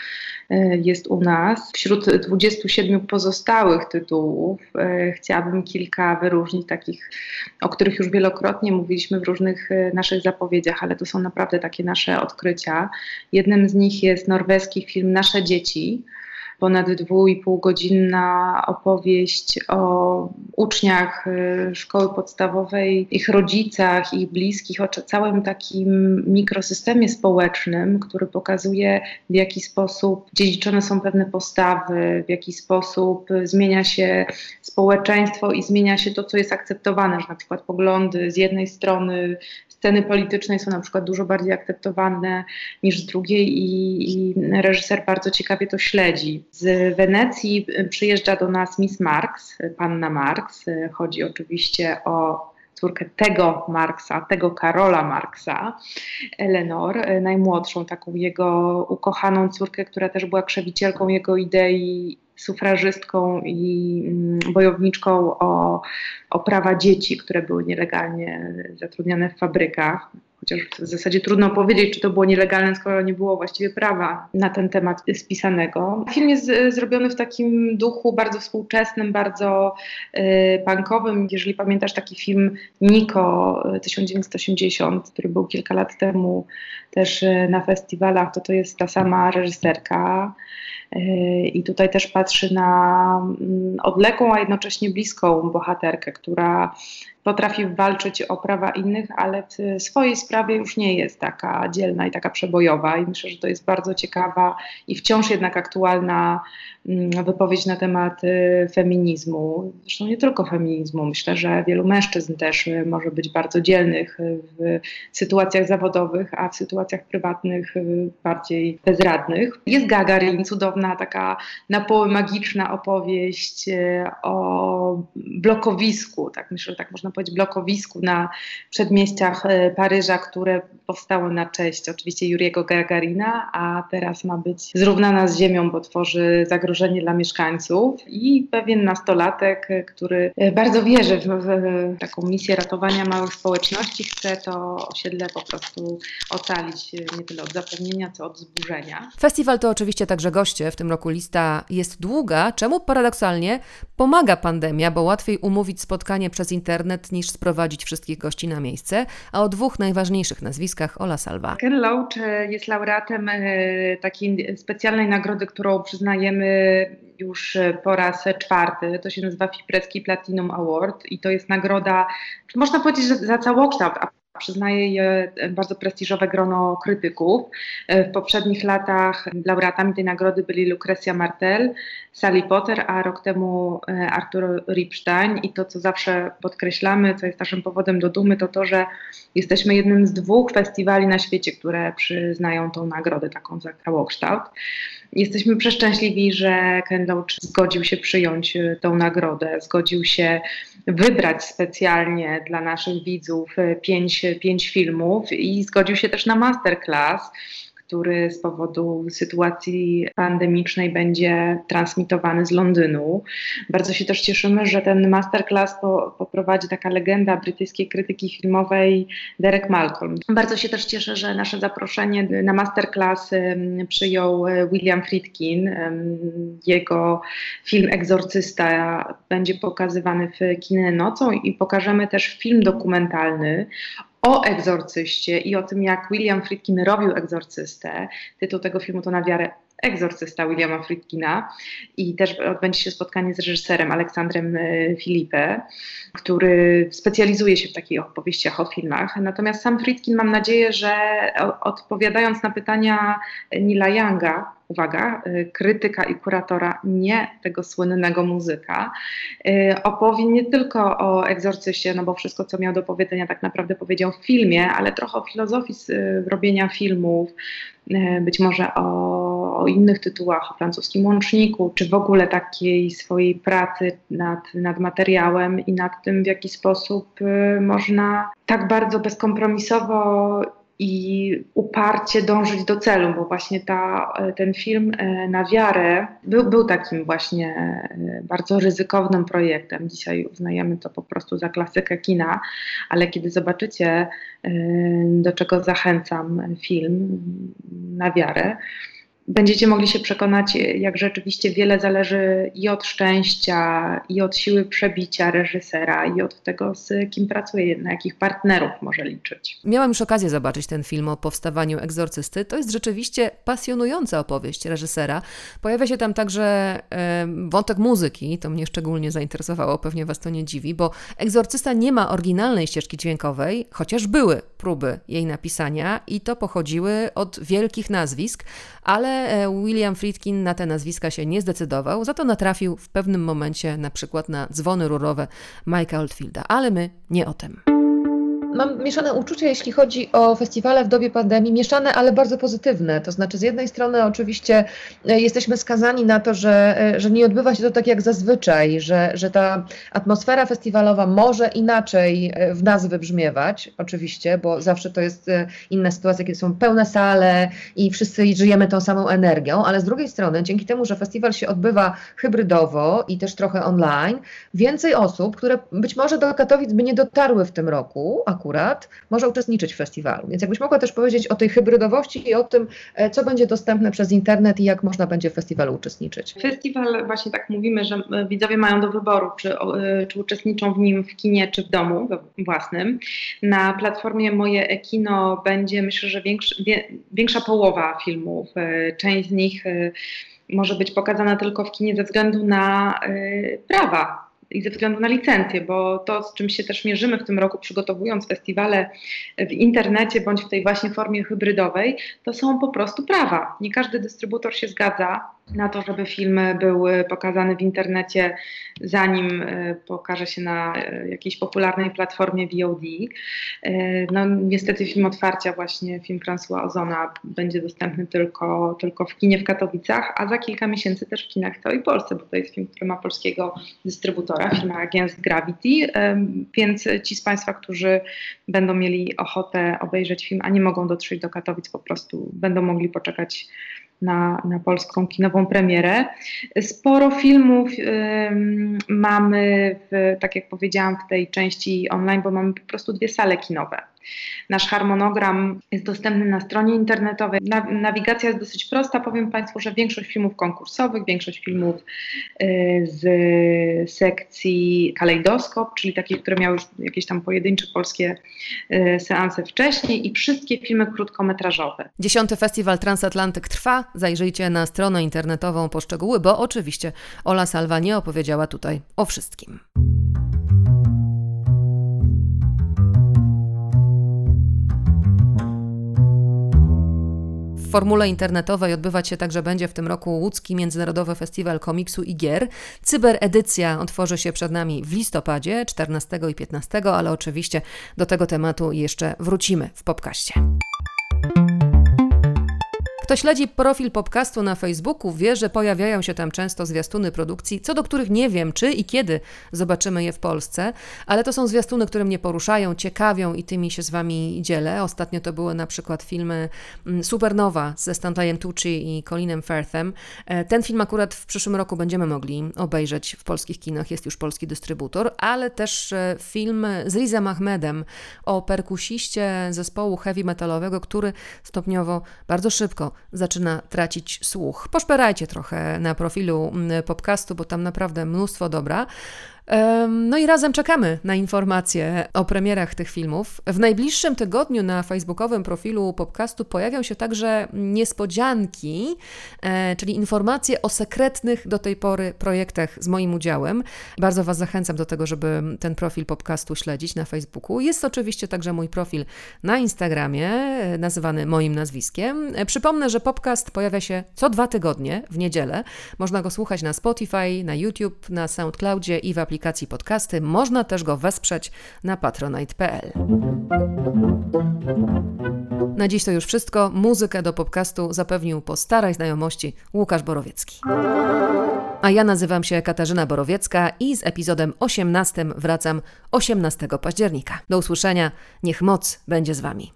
[SPEAKER 11] e, jest u nas. Wśród 27 pozostałych tytułów e, chciałabym kilka wyróżnić, takich, o których już wielokrotnie mówiliśmy w różnych e, naszych zapowiedziach, ale to są naprawdę takie nasze odkrycia. Jednym z nich jest norweski film Nasze dzieci ponad dwu i pół godzinna opowieść o uczniach y, szkoły podstawowej, ich rodzicach, ich bliskich, o całym takim mikrosystemie społecznym, który pokazuje w jaki sposób dziedziczone są pewne postawy, w jaki sposób zmienia się społeczeństwo i zmienia się to, co jest akceptowane, na przykład poglądy z jednej strony sceny politycznej są na przykład dużo bardziej akceptowane niż z drugiej i, i reżyser bardzo ciekawie to śledzi. Z Wenecji przyjeżdża do nas Miss Marx, panna Marx. Chodzi oczywiście o córkę tego Marksa, tego Karola Marksa, Eleanor, najmłodszą, taką jego ukochaną córkę, która też była krzewicielką jego idei sufrażystką i mm, bojowniczką o, o prawa dzieci, które były nielegalnie zatrudniane w fabrykach. Chociaż w zasadzie trudno powiedzieć, czy to było nielegalne, skoro nie było właściwie prawa na ten temat spisanego. Film jest e, zrobiony w takim duchu bardzo współczesnym, bardzo y, punkowym. Jeżeli pamiętasz taki film Niko 1980, który był kilka lat temu też na festiwalach, to to jest ta sama reżyserka. I tutaj też patrzy na mm, odległą, a jednocześnie bliską bohaterkę, która potrafi walczyć o prawa innych, ale w swojej sprawie już nie jest taka dzielna i taka przebojowa. I myślę, że to jest bardzo ciekawa i wciąż jednak aktualna mm, wypowiedź na temat y, feminizmu. Zresztą nie tylko feminizmu. Myślę, że wielu mężczyzn też y, może być bardzo dzielnych y, w sytuacjach zawodowych, a w sytuacjach prywatnych bardziej bezradnych. Jest Gagarin, cudowna, taka na poły magiczna opowieść o blokowisku, tak myślę, że tak można powiedzieć, blokowisku na przedmieściach e, Paryża, które powstało na cześć oczywiście Juriego Gagarina, a teraz ma być zrównana z ziemią, bo tworzy zagrożenie dla mieszkańców i pewien nastolatek, e, który e, bardzo wierzy w, w taką misję ratowania małych społeczności, chce to osiedle po prostu ocalić nie tyle od zapewnienia, co od zburzenia.
[SPEAKER 1] Festiwal to oczywiście także goście, w tym roku lista jest długa, czemu paradoksalnie pomaga pandemia, bo łatwiej umówić spotkanie przez internet niż sprowadzić wszystkich gości na miejsce, a o dwóch najważniejszych nazwiskach Ola Salwa.
[SPEAKER 11] Ken Loach e, jest laureatem e, takiej specjalnej nagrody, którą przyznajemy już e, po raz czwarty. To się nazywa Fiprecki Platinum Award i to jest nagroda, można powiedzieć, za całokształt, Przyznaje je bardzo prestiżowe grono krytyków. W poprzednich latach laureatami tej nagrody byli Lucrecia Martel, Sally Potter, a rok temu e, Arthur Ripstein. I to, co zawsze podkreślamy, co jest naszym powodem do dumy, to to, że jesteśmy jednym z dwóch festiwali na świecie, które przyznają tą nagrodę taką za całokształt. Jesteśmy przeszczęśliwi, że Ken Loach zgodził się przyjąć y, tą nagrodę, zgodził się wybrać specjalnie dla naszych widzów y, pięć, pięć filmów i zgodził się też na masterclass który z powodu sytuacji pandemicznej będzie transmitowany z Londynu. Bardzo się też cieszymy, że ten masterclass po, poprowadzi taka legenda brytyjskiej krytyki filmowej Derek Malcolm. Bardzo się też cieszę, że nasze zaproszenie na masterclass przyjął e, William Friedkin. Jego film Egzorcysta będzie pokazywany w kinie nocą i pokażemy też film dokumentalny o egzorcyście i o tym, jak William Friedkin robił egzorcystę. Tytuł tego filmu to na wiarę egzorcysta Williama Friedkina i też odbędzie się spotkanie z reżyserem Aleksandrem e, Filipe, który specjalizuje się w takich opowieściach o filmach. Natomiast sam Friedkin mam nadzieję, że odpowiadając na pytania Nila Younga, uwaga, e, krytyka i kuratora, nie tego słynnego muzyka, e, opowie nie tylko o egzorcyście, no bo wszystko, co miał do powiedzenia, tak naprawdę powiedział w filmie, ale trochę o filozofii robienia filmów, być może o o innych tytułach, o francuskim łączniku, czy w ogóle takiej swojej pracy nad, nad materiałem i nad tym, w jaki sposób y, można tak bardzo bezkompromisowo i uparcie dążyć do celu, bo właśnie ta, ten film e, na wiarę był, był takim właśnie e, bardzo ryzykownym projektem. Dzisiaj uznajemy to po prostu za klasykę kina, ale kiedy zobaczycie, e, do czego zachęcam film na wiarę, będziecie mogli się przekonać, jak rzeczywiście wiele zależy i od szczęścia, i od siły przebicia reżysera, i od tego, z kim pracuje, na jakich partnerów może liczyć.
[SPEAKER 1] Miałam już okazję zobaczyć ten film o powstawaniu egzorcysty. To jest rzeczywiście pasjonująca opowieść reżysera. Pojawia się tam także e, wątek muzyki, to mnie szczególnie zainteresowało, pewnie Was to nie dziwi, bo egzorcysta nie ma oryginalnej ścieżki dźwiękowej, chociaż były próby jej napisania i to pochodziły od wielkich nazwisk, ale E, William Friedkin na te nazwiska się nie zdecydował, za to natrafił w pewnym momencie na przykład na dzwony rurowe Mike'a Oldfielda, ale my nie o tym
[SPEAKER 12] mam mieszane uczucia, jeśli chodzi o festiwale w dobie pandemii, mieszane, ale bardzo pozytywne. To znaczy, z jednej strony oczywiście e, jesteśmy skazani na to, że, e, że nie odbywa się to tak jak zazwyczaj, że, że ta atmosfera festiwalowa może inaczej e, w nas wybrzmiewać, oczywiście, bo zawsze to jest inna sytuacja, kiedy są pełne sale i wszyscy żyjemy tą samą energią, ale z drugiej strony, dzięki temu, że festiwal się odbywa hybrydowo i też trochę online, więcej osób, które być może do Katowic by nie dotarły w tym roku, akurat akurat może uczestniczyć w festiwalu. Więc jakbyś mogła też powiedzieć o tej hybrydowości i o tym, e, co będzie dostępne przez internet i jak można będzie w festiwalu uczestniczyć.
[SPEAKER 11] Festiwal, właśnie tak mówimy, że e, widzowie mają do wyboru, czy, e, czy uczestniczą w nim w kinie, czy w domu własnym. Na platformie Moje Ekino będzie, myślę, że większa połowa filmów. Część z nich może być pokazana tylko w kinie ze względu na prawa i ze względu na licencję, bo to, z czym się też mierzymy w tym roku, przygotowując festiwale w internecie bądź w tej właśnie formie hybrydowej, to są po prostu prawa. Nie każdy dystrybutor się zgadza na to, żeby film był pokazany w internecie, zanim e, pokaże się na e, jakiejś popularnej platformie VOD. E, no, niestety film otwarcia, właśnie film François Ozona, będzie dostępny tylko, tylko w kinie w Katowicach, a za kilka miesięcy też w kinach w całej Polsce, bo to jest film, który ma polskiego dystrybutora, firma Against Gravity, więc ci z Państwa, którzy będą mieli ochotę obejrzeć film, a nie mogą dotrzeć do Katowic, po prostu będą mogli poczekać na, na polską kinową premierę. Sporo filmów mamy, w, tak jak powiedziałam, w tej części online, bo mamy po prostu dwie sale kinowe. Nasz harmonogram jest dostępny na stronie internetowej. Nawigacja jest dosyć prosta. Powiem Państwu, że większość filmów konkursowych, większość filmów y, z sekcji Kalejdoskop, czyli takich, które miały już jakieś tam pojedyncze polskie y, seanse wcześniej i wszystkie filmy krótkometrażowe.
[SPEAKER 1] Dziesiąty Festiwal Transatlantyk trwa. Zajrzyjcie na stronę internetową po szczegóły, bo oczywiście Ola Salwa nie opowiedziała tutaj o wszystkim. W formule internetowej odbywać się także będzie w tym roku Łódzki Międzynarodowy Festiwal Komiksu i Gier. Cyberedycja otworzy się przed nami w listopadzie 14 i 15, ale oczywiście do tego tematu jeszcze wrócimy w popkaście. Kto śledzi profil podcastu na Facebooku, wie, że pojawiają się tam często zwiastuny produkcji, co do których nie wiem, czy i kiedy zobaczymy je w Polsce, ale to są zwiastuny, które mnie poruszają, ciekawią i tymi się z Wami dzielę. Ostatnio to były na przykład filmy mm, Supernowa ze Stanleyem Tucci i Colinem Firthem. E, ten film akurat w przyszłym roku będziemy mogli obejrzeć w polskich kinach, jest już polski dystrybutor, ale też e, film z Rizem Ahmedem o perkusiście zespołu heavy metalowego, który stopniowo, bardzo szybko zaczyna tracić słuch. Poszperajcie trochę na profilu mm, podcastu, bo tam naprawdę mnóstwo dobra. No i razem czekamy na informacje o premierach tych filmów. W najbliższym tygodniu na facebookowym profilu podcastu pojawią się także niespodzianki, e, czyli informacje o sekretnych do tej pory projektach z moim udziałem. Bardzo Was zachęcam do tego, żeby ten profil podcastu śledzić na Facebooku. Jest oczywiście także mój profil na Instagramie, e, nazywany moim nazwiskiem. E, przypomnę, że podcast pojawia się co dwa tygodnie w niedzielę. Można go słuchać na Spotify, na YouTube, na SoundCloudzie i w aplikacji aplikacji podcasty. Można też go wesprzeć na patronite.pl. Na dziś to już wszystko. Muzykę do podcastu zapewnił po starej znajomości Łukasz Borowiecki. A ja nazywam się Katarzyna Borowiecka i z epizodem 18 wracam 18 października. Do usłyszenia. Niech moc będzie z Wami.